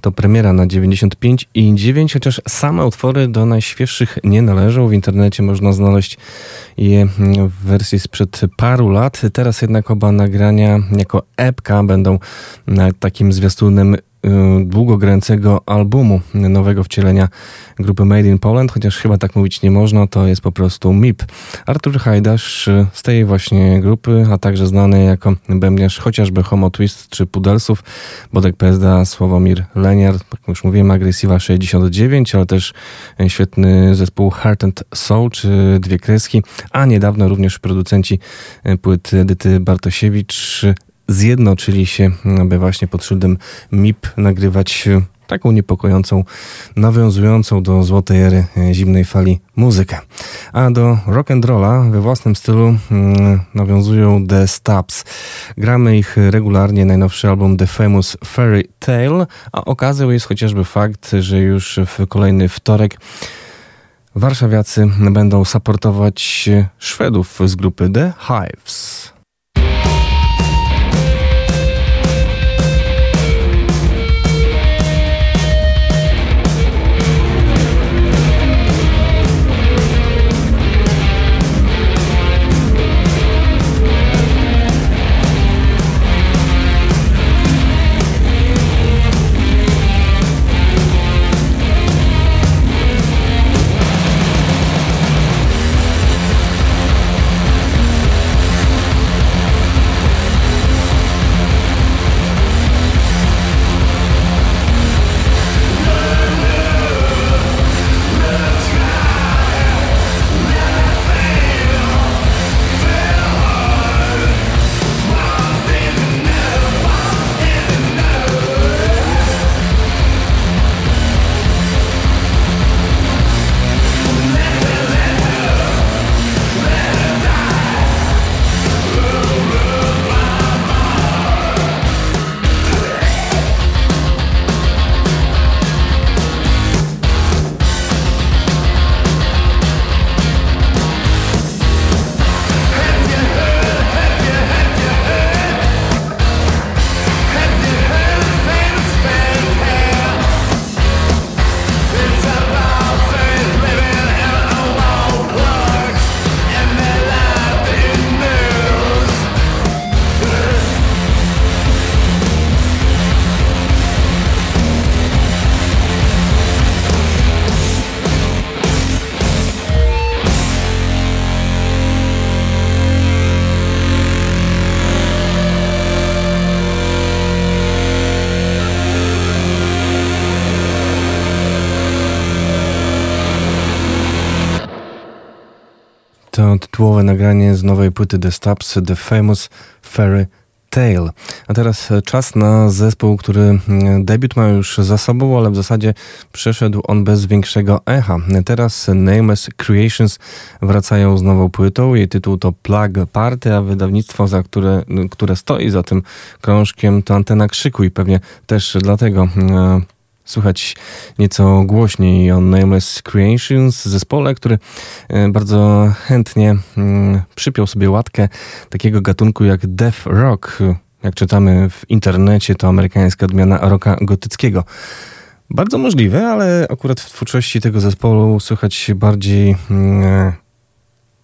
to premiera na 95 i 9, chociaż same utwory do najświeższych nie należą. W internecie można znaleźć je w wersji sprzed paru lat. Teraz jednak oba nagrania jako epka będą takim zwiastunem y, długogrającego albumu nowego wcielenia grupy Made in Poland, chociaż chyba tak mówić nie można, to jest po prostu MIP. Artur Hajdasz y, z tej właśnie grupy, a także znany jako bębniarz chociażby Homo Twist czy Pudelsów, Bodek PSDA, Sławomir Leniar, jak już mówiłem, Agresywa 69, ale też świetny zespół Heart and Soul czy Dwie Kreski, a niedawno również producenci y, płyt Edyty Bartosiewicz zjednoczyli się, aby właśnie pod szyldem MIP nagrywać e, taką niepokojącą, nawiązującą do złotej ery e, zimnej fali muzykę. A do rock and rolla we własnym stylu mm, nawiązują The Stabs. Gramy ich regularnie, najnowszy album The Famous Fairy Tale, a okazją jest chociażby fakt, że już w kolejny wtorek warszawiacy będą supportować Szwedów z grupy The Hives. Tytułowe nagranie z nowej płyty The Stubbs, The Famous Fairy Tale. A teraz e, czas na zespół, który mm, debiut ma już za sobą, ale w zasadzie przeszedł on bez większego echa. Teraz Nameless Creations wracają z nową płytą. Jej tytuł to Plug Party, a wydawnictwo, za które, które stoi za tym krążkiem, to Antena Krzyku i pewnie też dlatego e, słychać nieco głośniej o Nameless Creations, zespole, który e, bardzo chętnie mm, przypiął sobie łatkę takiego gatunku jak death rock. Jak czytamy w internecie, to amerykańska odmiana rocka gotyckiego. Bardzo możliwe, ale akurat w twórczości tego zespołu słychać bardziej mm,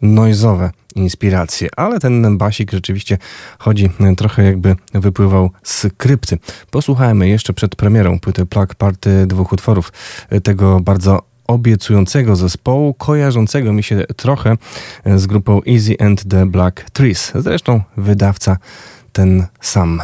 noizowe inspiracje, ale ten basik rzeczywiście chodzi e, trochę jakby wypływał z krypty. Posłuchajmy jeszcze przed premierą płyty Plug Party dwóch utworów e, tego bardzo obiecującego zespołu, kojarzącego mi się trochę e, z grupą Easy and the Black Trees. Zresztą wydawca ten sam.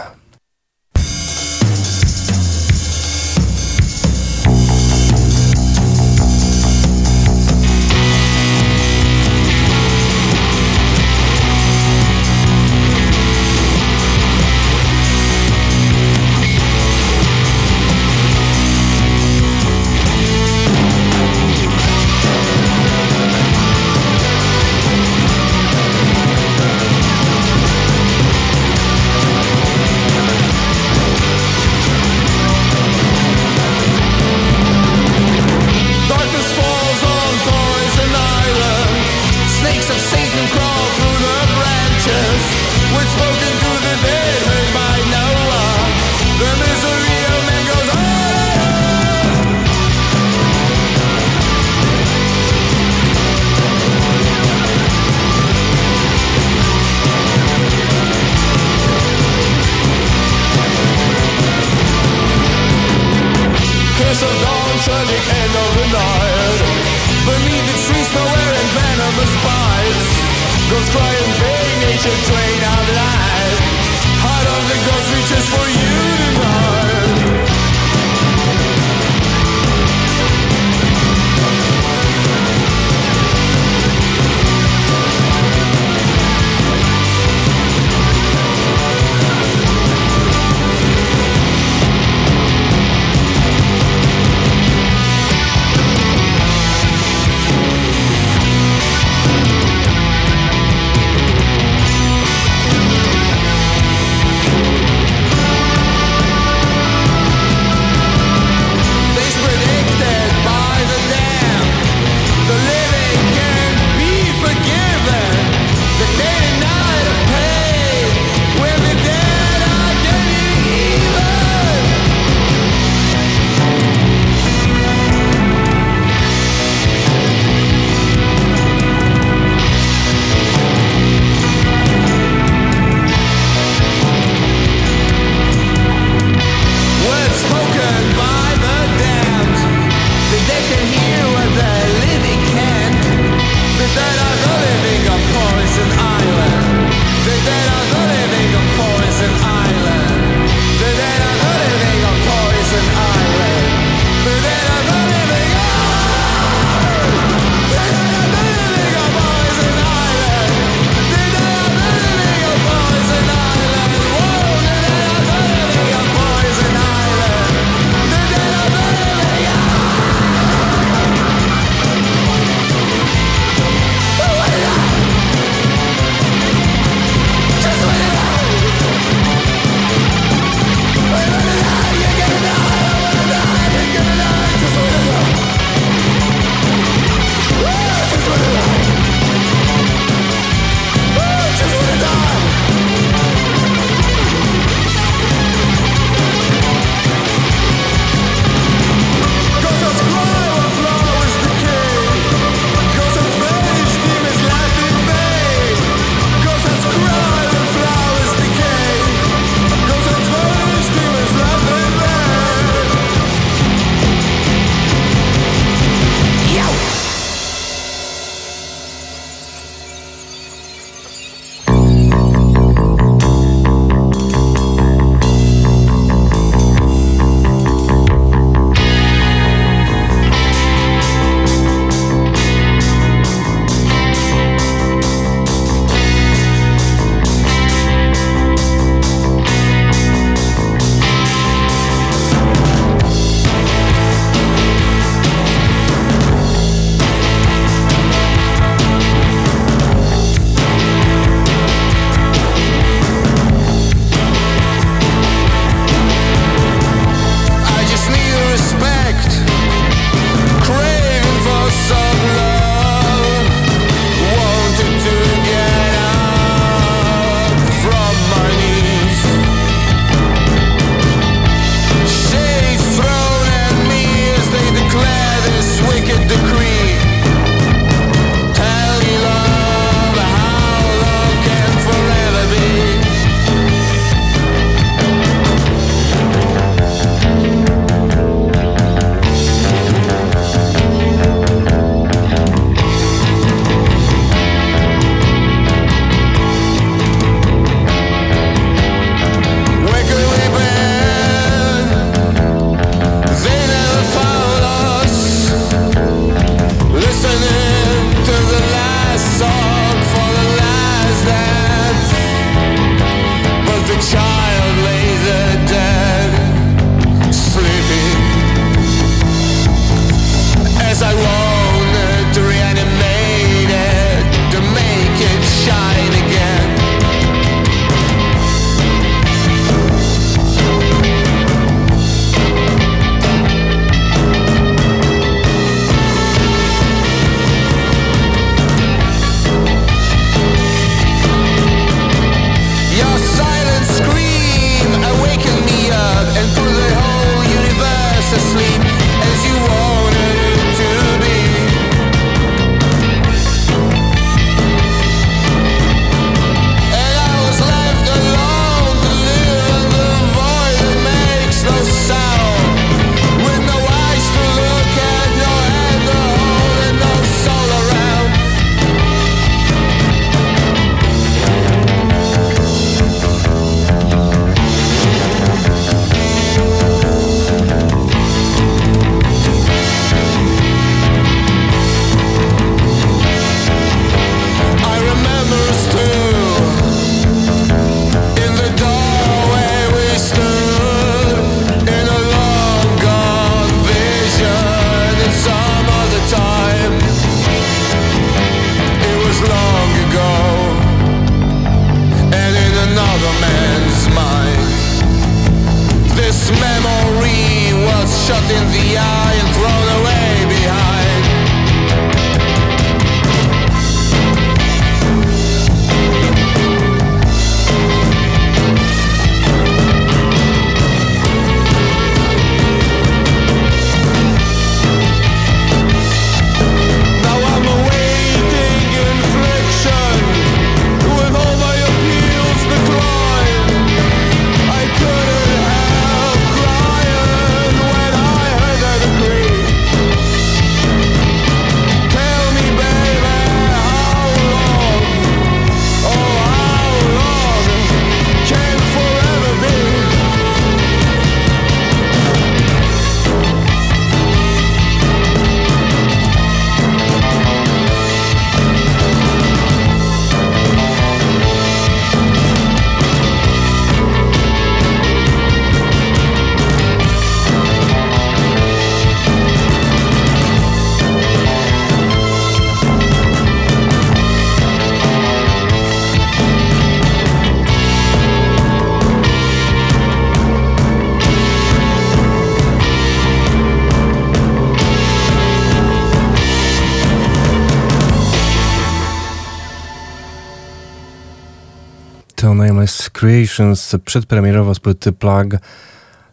Creations przedpremierowo z płyty Plug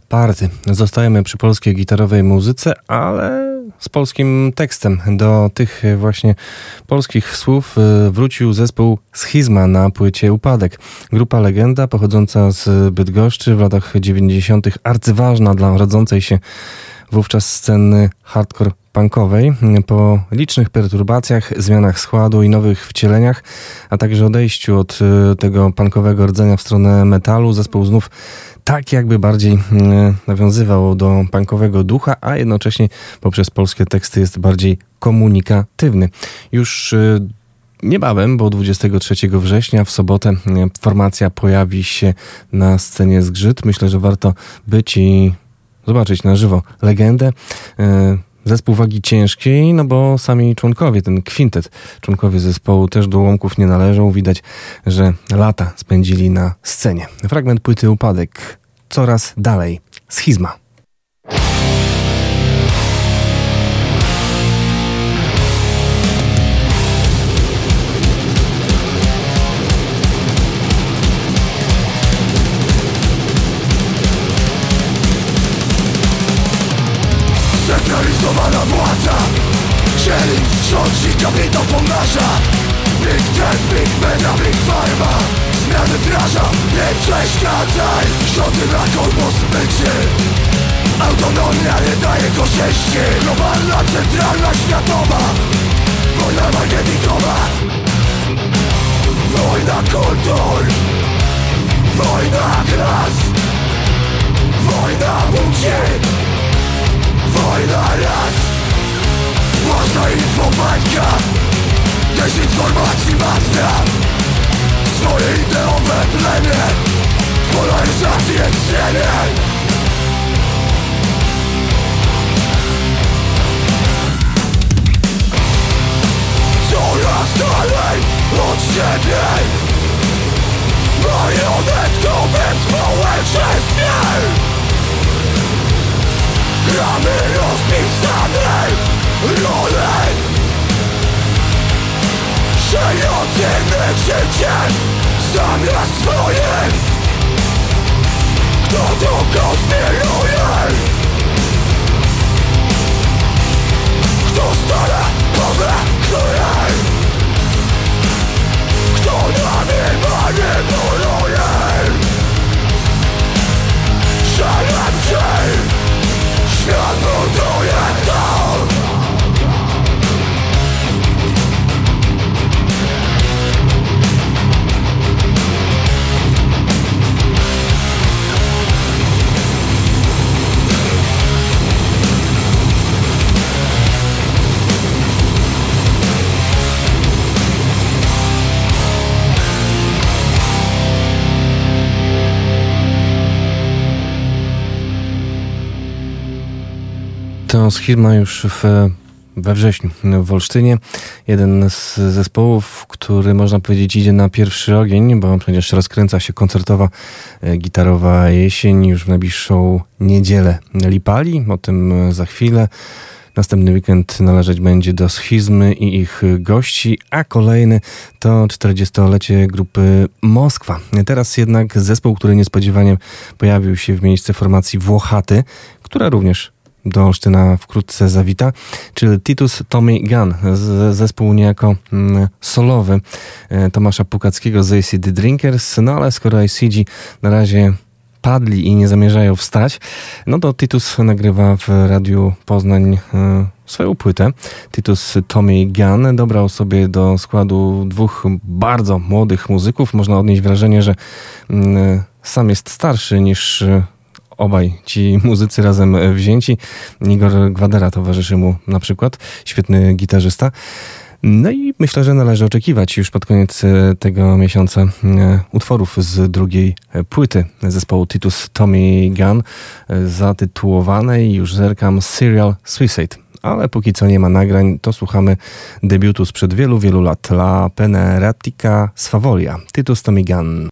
Party. Zostajemy przy polskiej gitarowej muzyce, ale z polskim tekstem. Do tych właśnie polskich słów y, wrócił zespół Schizma na płycie Upadek. Grupa Legenda pochodząca z Bydgoszczy w latach 90. arcyważna dla rodzącej się wówczas sceny hardcore punkowej. Po licznych perturbacjach, zmianach składu i nowych wcieleniach, a także odejściu od y, tego punkowego rdzenia w stronę metalu, zespół znów tak jakby bardziej y, nawiązywał do punkowego ducha, a jednocześnie poprzez polskie teksty jest bardziej komunikatywny. Już y, Niebawem, bo 23 września w sobotę formacja pojawi się na scenie Zgrzyt. Myślę, że warto być i zobaczyć na żywo legendę. Zespół wagi ciężkiej, no bo sami członkowie, ten kwintet, członkowie zespołu też do ułomków nie należą. Widać, że lata spędzili na scenie. Fragment płyty Upadek. Coraz dalej. Schizma. Rządzi, kapitał pomnaża Big Tech, Big Mega, Big Pharma Zmiany wdraża, nie przeszkadzaj. Rządy korpus byczy Autonomia nie daje korzyści. Globalna, centralna, światowa. Wojna marketingowa Wojna kultur. Wojna klas. Wojna płci Wojna raz Ważna infobańka Dezinformacji matka Swoje ideowe plemię Polaryzację cenię Coraz dalej od siebie. Marionetką w społeczeństwie Gramy rozpisane role Żyjący innych życiem zamiast swoim Kto tu konspiruje? Kto stara poza której? Kto nami manipuluje? Się Świat buduje kto? To schizma już w we wrześniu w Olsztynie. Jeden z zespołów, który można powiedzieć idzie na pierwszy ogień, bo przecież rozkręca się koncertowa e, gitarowa jesień już w najbliższą niedzielę Lipali. O tym e, za chwilę. Następny weekend należeć będzie do schizmy i ich gości, a kolejny to 40-lecie grupy Moskwa. Teraz jednak zespół, który niespodziewanie pojawił się w miejsce formacji Włochaty, która również do Olsztyna wkrótce zawita, czyli Titus Tommy Gun, z- zespół niejako mm, solowy e, Tomasza Pukackiego z ACD Drinkers, no ale skoro ACG na razie padli i nie zamierzają wstać, no to Titus nagrywa w Radiu Poznań e, swoją płytę. Titus Tommy Gun dobrał sobie do składu dwóch bardzo młodych muzyków. Można odnieść wrażenie, że mm, sam jest starszy niż e, obaj ci muzycy razem wzięci. Igor Gwadera towarzyszy mu na przykład, świetny gitarzysta. No i myślę, że należy oczekiwać już pod koniec e, tego miesiąca e, utworów z drugiej e, płyty zespołu Titus Tommy Gun e, zatytułowanej już zerkam Serial Suicide. Ale póki co nie ma nagrań, to słuchamy debiutu sprzed wielu, wielu lat La Peneratica Sfavolia. Titus Tommy Gun.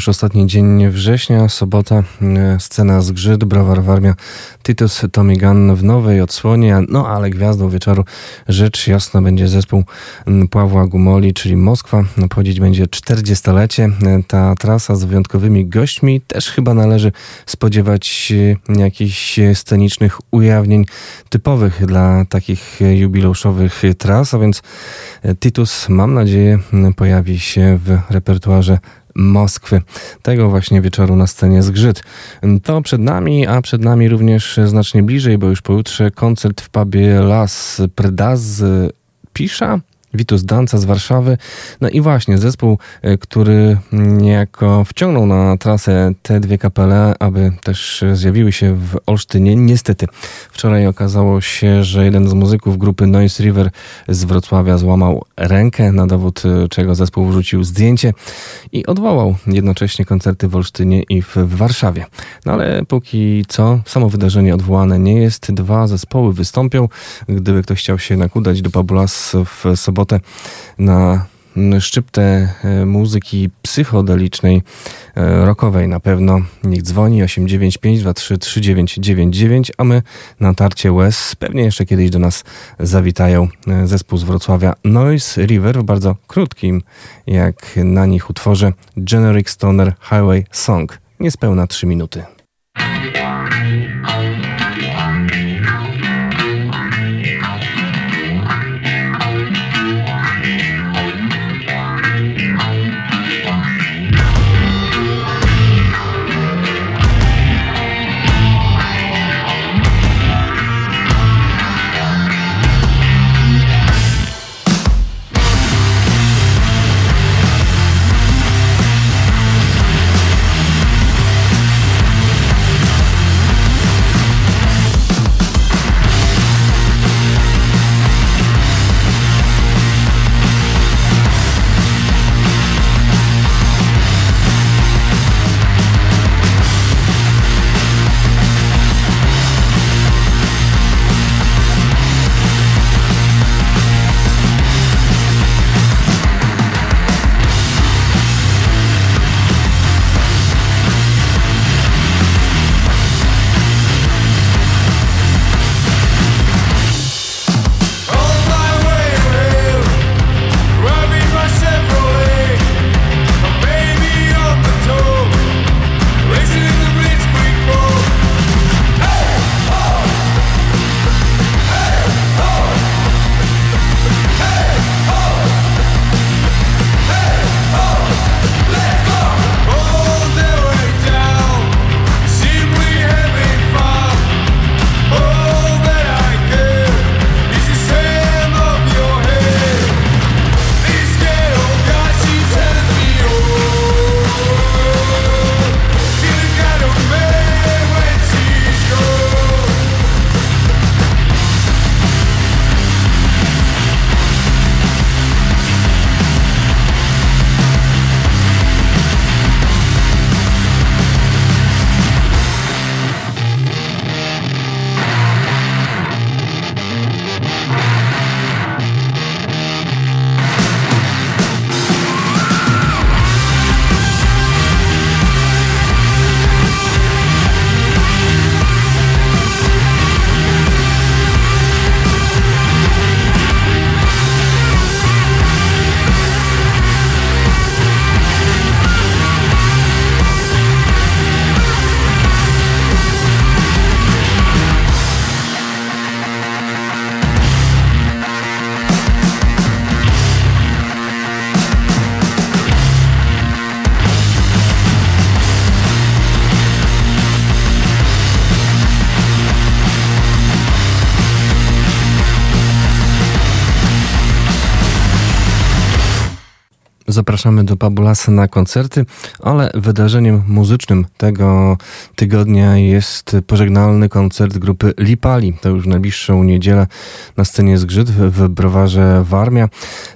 Już ostatni dzień września, sobota, e, scena zgrzyt, browar Warmia, Titus Tommy Gunn w nowej odsłonie, no ale gwiazdą wieczoru rzecz jasna będzie zespół Pawła Gumoli, czyli Moskwa. Obchodzić będzie 40-lecie. E, Ta trasa z wyjątkowymi gośćmi też chyba należy spodziewać jakichś scenicznych ujawnień typowych dla takich jubileuszowych tras, a więc e, Titus, mam nadzieję, pojawi się w repertuarze Moskwy. Tego właśnie wieczoru na scenie Zgrzyt. To przed nami, a przed nami również znacznie bliżej, bo już pojutrze koncert w pubie Las Predaz Pisza. Vitus Danca z Warszawy. No i właśnie zespół, e, który niejako wciągnął na trasę te dwie kapele, aby też zjawiły się w Olsztynie. Niestety, wczoraj okazało się, że jeden z muzyków grupy Noise River z Wrocławia złamał rękę, na dowód e, czego zespół wrzucił zdjęcie i odwołał jednocześnie koncerty w Olsztynie i w Warszawie. No ale póki co, samo wydarzenie odwołane nie jest. Dwa zespoły wystąpią. Gdyby ktoś chciał się jednak udać do Pabulas w sobotę, na szczyptę e, muzyki psychodelicznej, e, rockowej na pewno. Niech dzwoni 895 23 3999, a my na tarcie łez pewnie jeszcze kiedyś do nas zawitają e, zespół z Wrocławia Noise River w bardzo krótkim, jak na nich utworze Generic Stoner Highway Song. Niespełna 3 minuty. Zapraszamy do Pabulasa na koncerty, ale wydarzeniem muzycznym tego tygodnia jest pożegnalny koncert grupy Lipali. To już najbliższą niedzielę na scenie Zgrzyt w Browarze Warmia.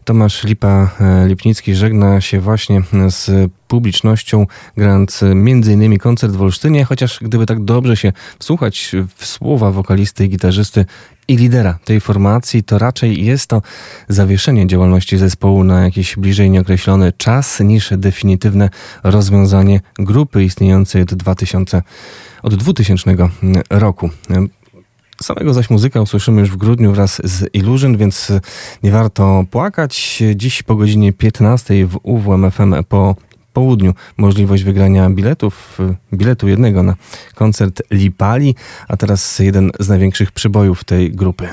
Tomasz Lipa e, Lipnicki żegna się właśnie z publicznością, grając m.in. koncert w Olsztynie, chociaż gdyby tak dobrze się wsłuchać w słowa wokalisty i gitarzysty i lidera tej formacji, to raczej jest to zawieszenie działalności zespołu na jakiś bliżej nieokreślony czas niż definitywne rozwiązanie grupy istniejącej od 2000, od 2000 roku. Samego zaś muzyka usłyszymy już w grudniu wraz z Illusion, więc nie warto płakać. Dziś po godzinie 15 w UWMFM po południu możliwość wygrania biletów, biletu jednego na koncert Lipali, a teraz jeden z największych przybojów tej grupy.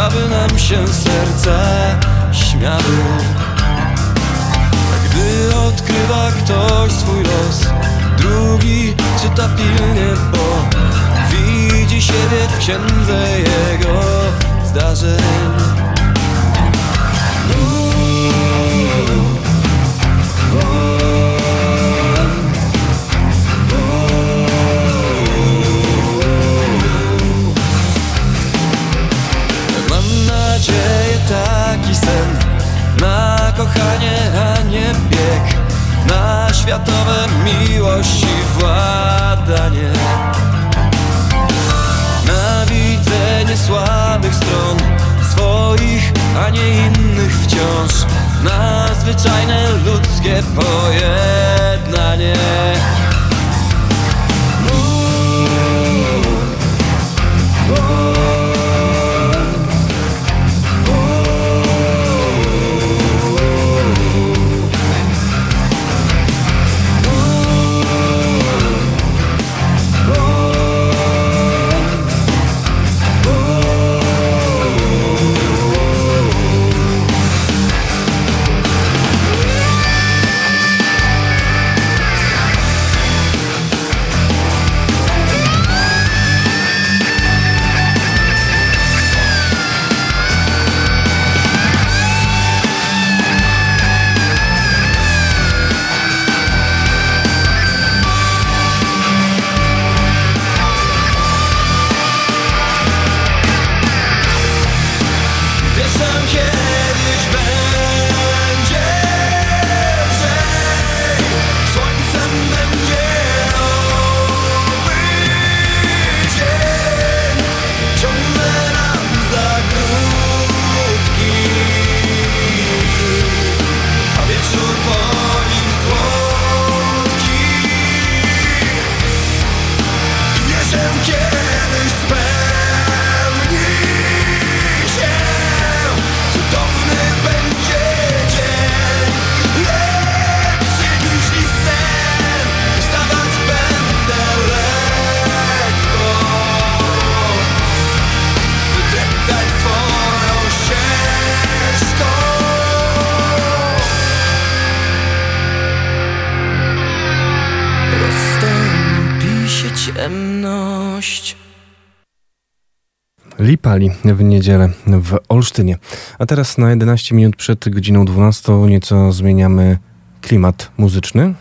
Aby nam się serca śmiały. Gdy odkrywa ktoś swój los, drugi czyta pilnie, bo widzi siebie w księdze jego zdarzeń. Kochanie, a nie bieg Na światowe miłości władanie. Na widzenie słabych stron Swoich, a nie innych wciąż. Na zwyczajne ludzkie pojednanie Lipali w niedzielę w Olsztynie. A teraz na 11 minut przed godziną 12 nieco zmieniamy klimat muzyczny.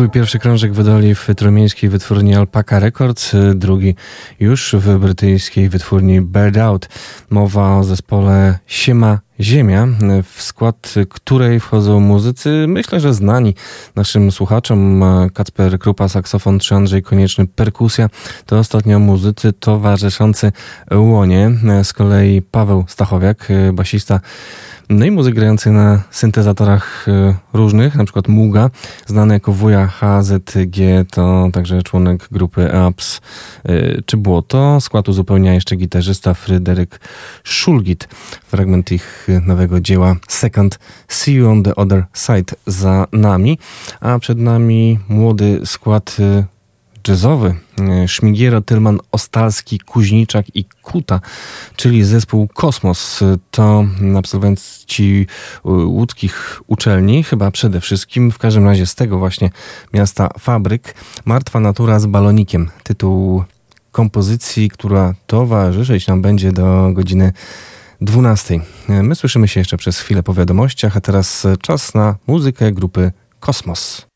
Swój pierwszy krążek wydali w trójmiejskiej wytwórni Alpaca Records, drugi już w brytyjskiej wytwórni Bird Out. Mowa o zespole Siema Ziemia, w skład której wchodzą muzycy, myślę, że znani naszym słuchaczom. Kacper Krupa, saksofon, czy Andrzej Konieczny, perkusja. To ostatnio muzycy towarzyszący Łonie. Z kolei Paweł Stachowiak, basista no i muzyk grający na syntezatorach y, różnych, na przykład Muga, znany jako wuja HZG, to także członek grupy Apps y, czy Błoto. Skład uzupełnia jeszcze gitarzysta Fryderyk Szulgit. Fragment ich nowego dzieła Second See You on the Other Side za nami, a przed nami młody skład y, jazzowy. Szmigiera, Tylman, Ostalski, Kuźniczak i Kuta, czyli zespół Kosmos. To absolwenci łódzkich uczelni, chyba przede wszystkim, w każdym razie z tego właśnie miasta Fabryk. Martwa natura z balonikiem. Tytuł kompozycji, która towarzyszyć nam będzie do godziny 12. My słyszymy się jeszcze przez chwilę po wiadomościach, a teraz czas na muzykę grupy Kosmos.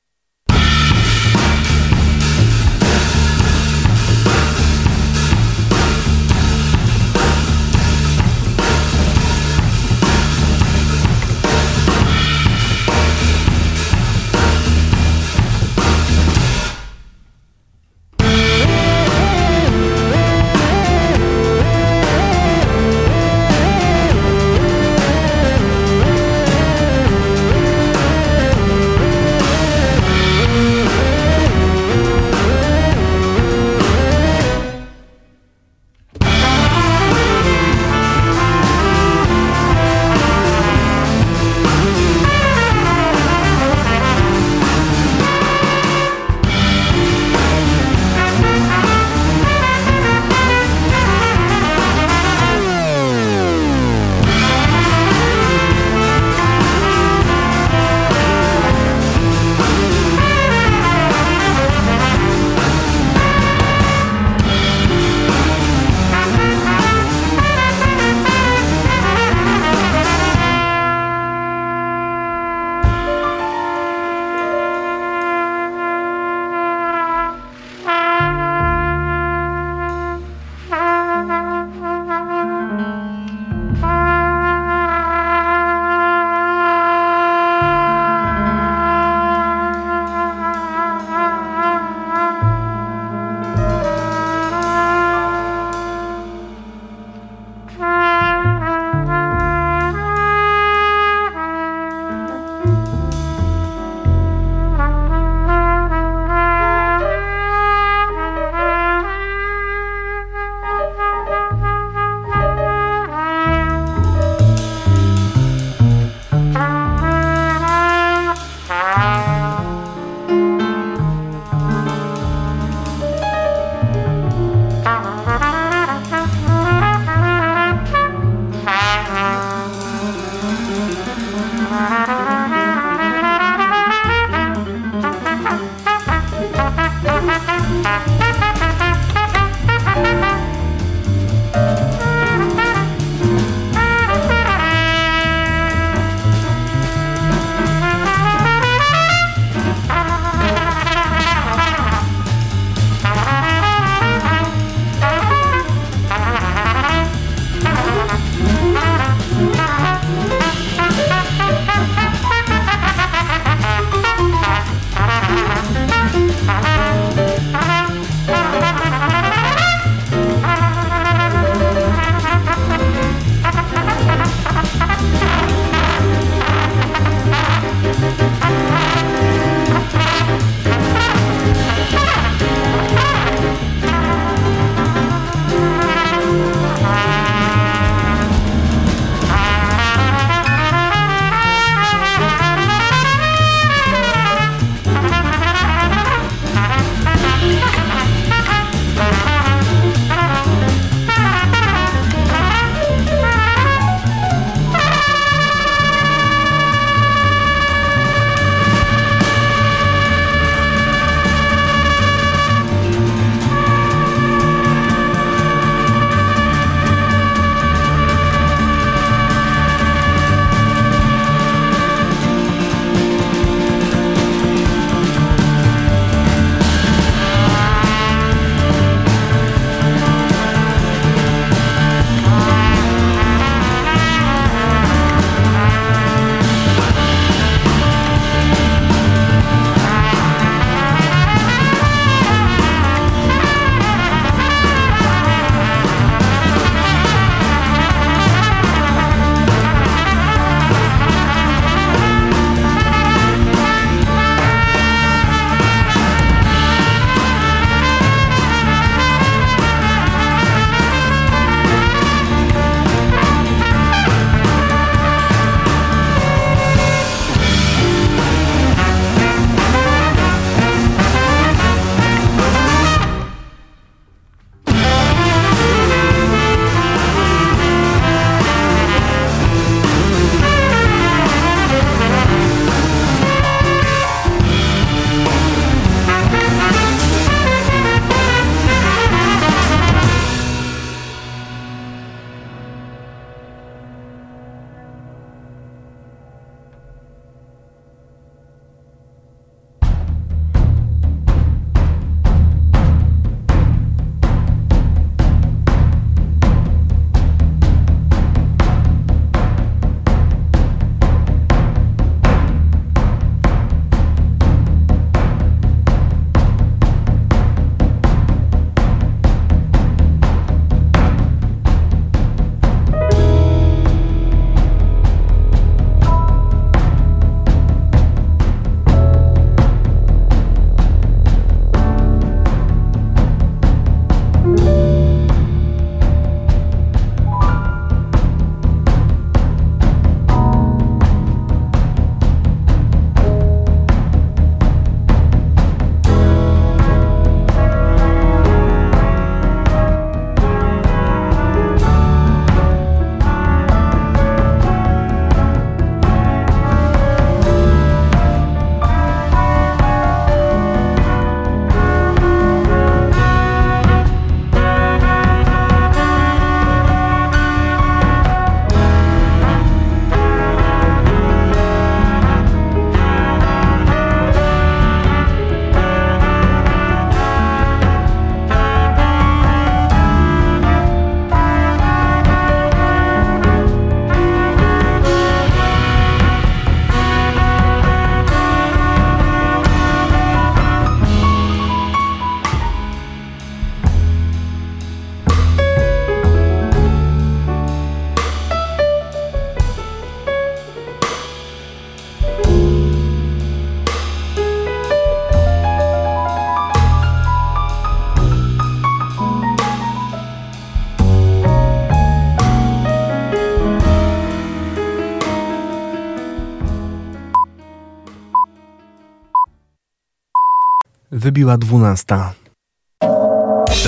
Wybiła dwunasta.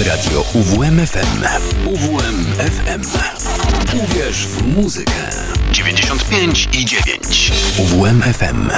Radio UWMFM. UWMFM. Uwierz w muzykę. 95 i 9. UWMFM.